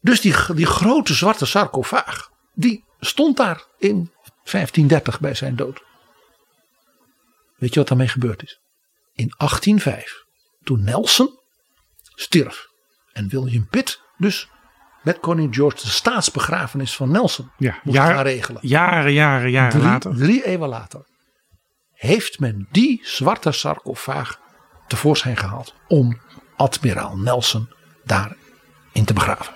Dus die, die grote zwarte sarcofaag, die stond daar in 1530 bij zijn dood. Weet je wat daarmee gebeurd is? In 1805, toen Nelson stierf en William Pitt dus met koning George de staatsbegrafenis van Nelson Ja, moest jaar- gaan regelen. Jaren, jaren, jaren drie, later. drie eeuwen later heeft men die zwarte sarcofaag tevoorschijn gehaald om admiraal Nelson daarin te begraven.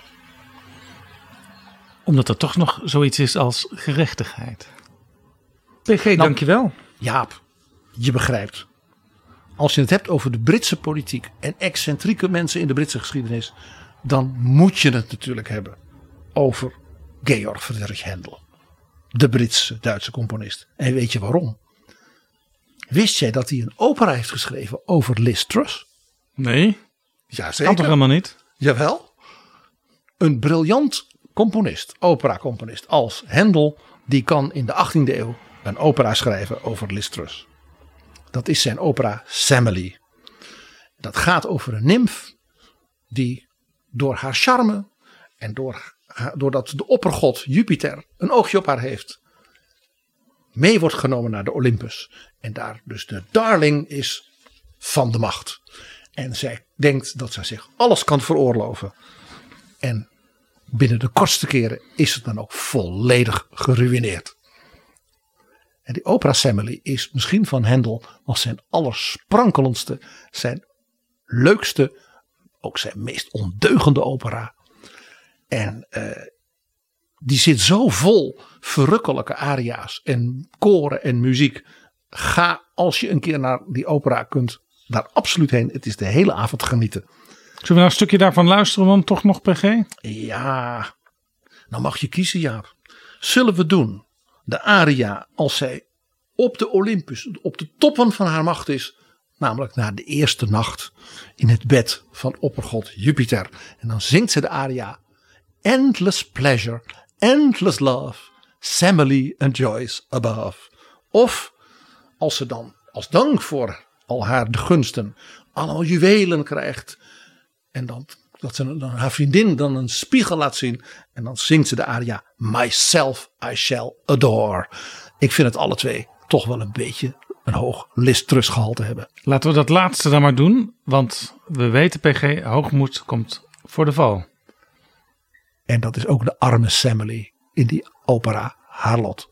Omdat er toch nog zoiets is als gerechtigheid. PG, dankjewel. Jaap, je begrijpt. Als je het hebt over de Britse politiek en excentrieke mensen in de Britse geschiedenis, dan moet je het natuurlijk hebben over Georg Friedrich Händel, de Britse Duitse componist. En weet je waarom? Wist jij dat hij een opera heeft geschreven over Liz Truss? Nee, Ja, kan toch helemaal niet? Jawel. Een briljant componist, opera-componist als Händel, die kan in de 18e eeuw een opera schrijven over Liz Truss. Dat is zijn opera Semele. Dat gaat over een nimf die door haar charme en door, doordat de oppergod Jupiter een oogje op haar heeft, mee wordt genomen naar de Olympus. En daar dus de darling is van de macht. En zij denkt dat zij zich alles kan veroorloven. En binnen de kortste keren is het dan ook volledig geruineerd. En die opera Semele is misschien van Hendel als zijn allersprankelendste, zijn leukste, ook zijn meest ondeugende opera. En eh, die zit zo vol verrukkelijke aria's en koren en muziek. Ga als je een keer naar die opera kunt, daar absoluut heen. Het is de hele avond genieten. Zullen we nou een stukje daarvan luisteren dan toch nog, PG? Ja, nou mag je kiezen, Jaap. Zullen we doen de aria als zij op de Olympus, op de toppen van haar macht is. Namelijk na de eerste nacht in het bed van oppergod Jupiter. En dan zingt ze de aria Endless pleasure, endless love, Semele enjoys above. Of als ze dan als dank voor al haar gunsten allemaal juwelen krijgt. En dan dat ze dan haar vriendin dan een spiegel laat zien. En dan zingt ze de aria Myself I shall adore. Ik vind het alle twee toch wel een beetje een hoog listrustgehalte hebben. Laten we dat laatste dan maar doen. Want we weten, PG, hoogmoed komt voor de val. En dat is ook de arme Semele in die opera Harlot.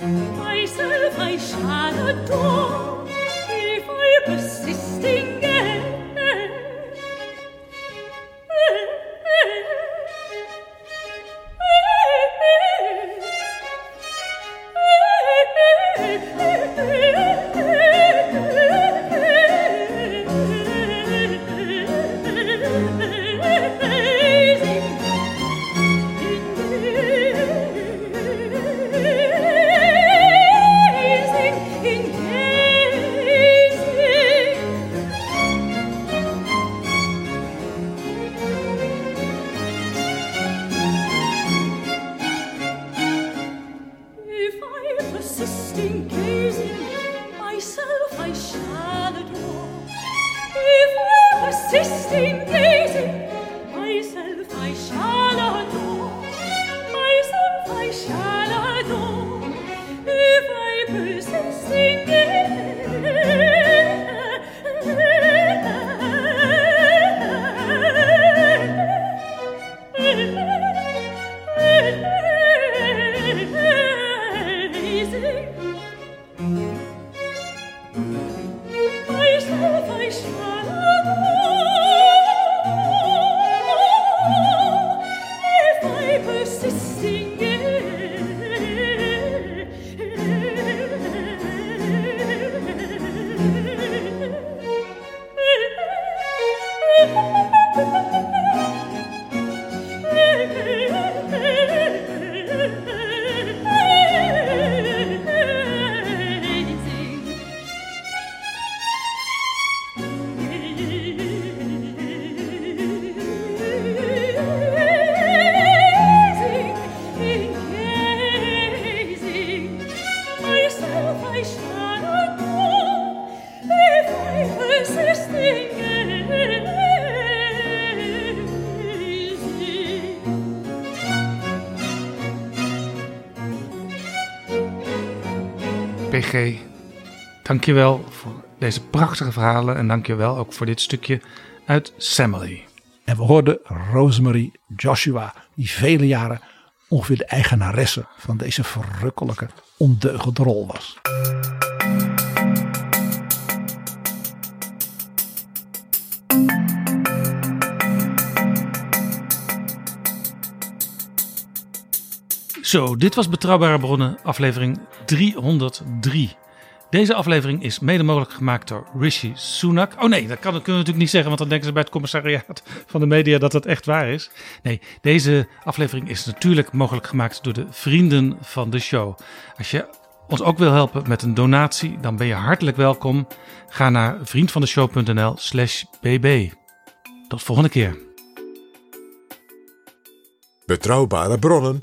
Myself I shall adore if I persist PG, dankjewel voor deze prachtige verhalen. En dankjewel ook voor dit stukje uit Semele. En we hoorden Rosemary Joshua, die vele jaren ongeveer de eigenaresse van deze verrukkelijke, ondeugende rol was. Zo, dit was Betrouwbare Bronnen, aflevering 303. Deze aflevering is mede mogelijk gemaakt door Rishi Sunak. Oh nee, dat, kan, kunnen we natuurlijk niet zeggen, want dan denken ze bij het commissariaat van de media dat dat echt waar is. Nee, deze aflevering is natuurlijk mogelijk gemaakt door de vrienden van de show. Als je ons ook wil helpen met een donatie, dan ben je hartelijk welkom. Ga naar vriendvandeshow.nl slash bb. Tot volgende keer. Betrouwbare bronnen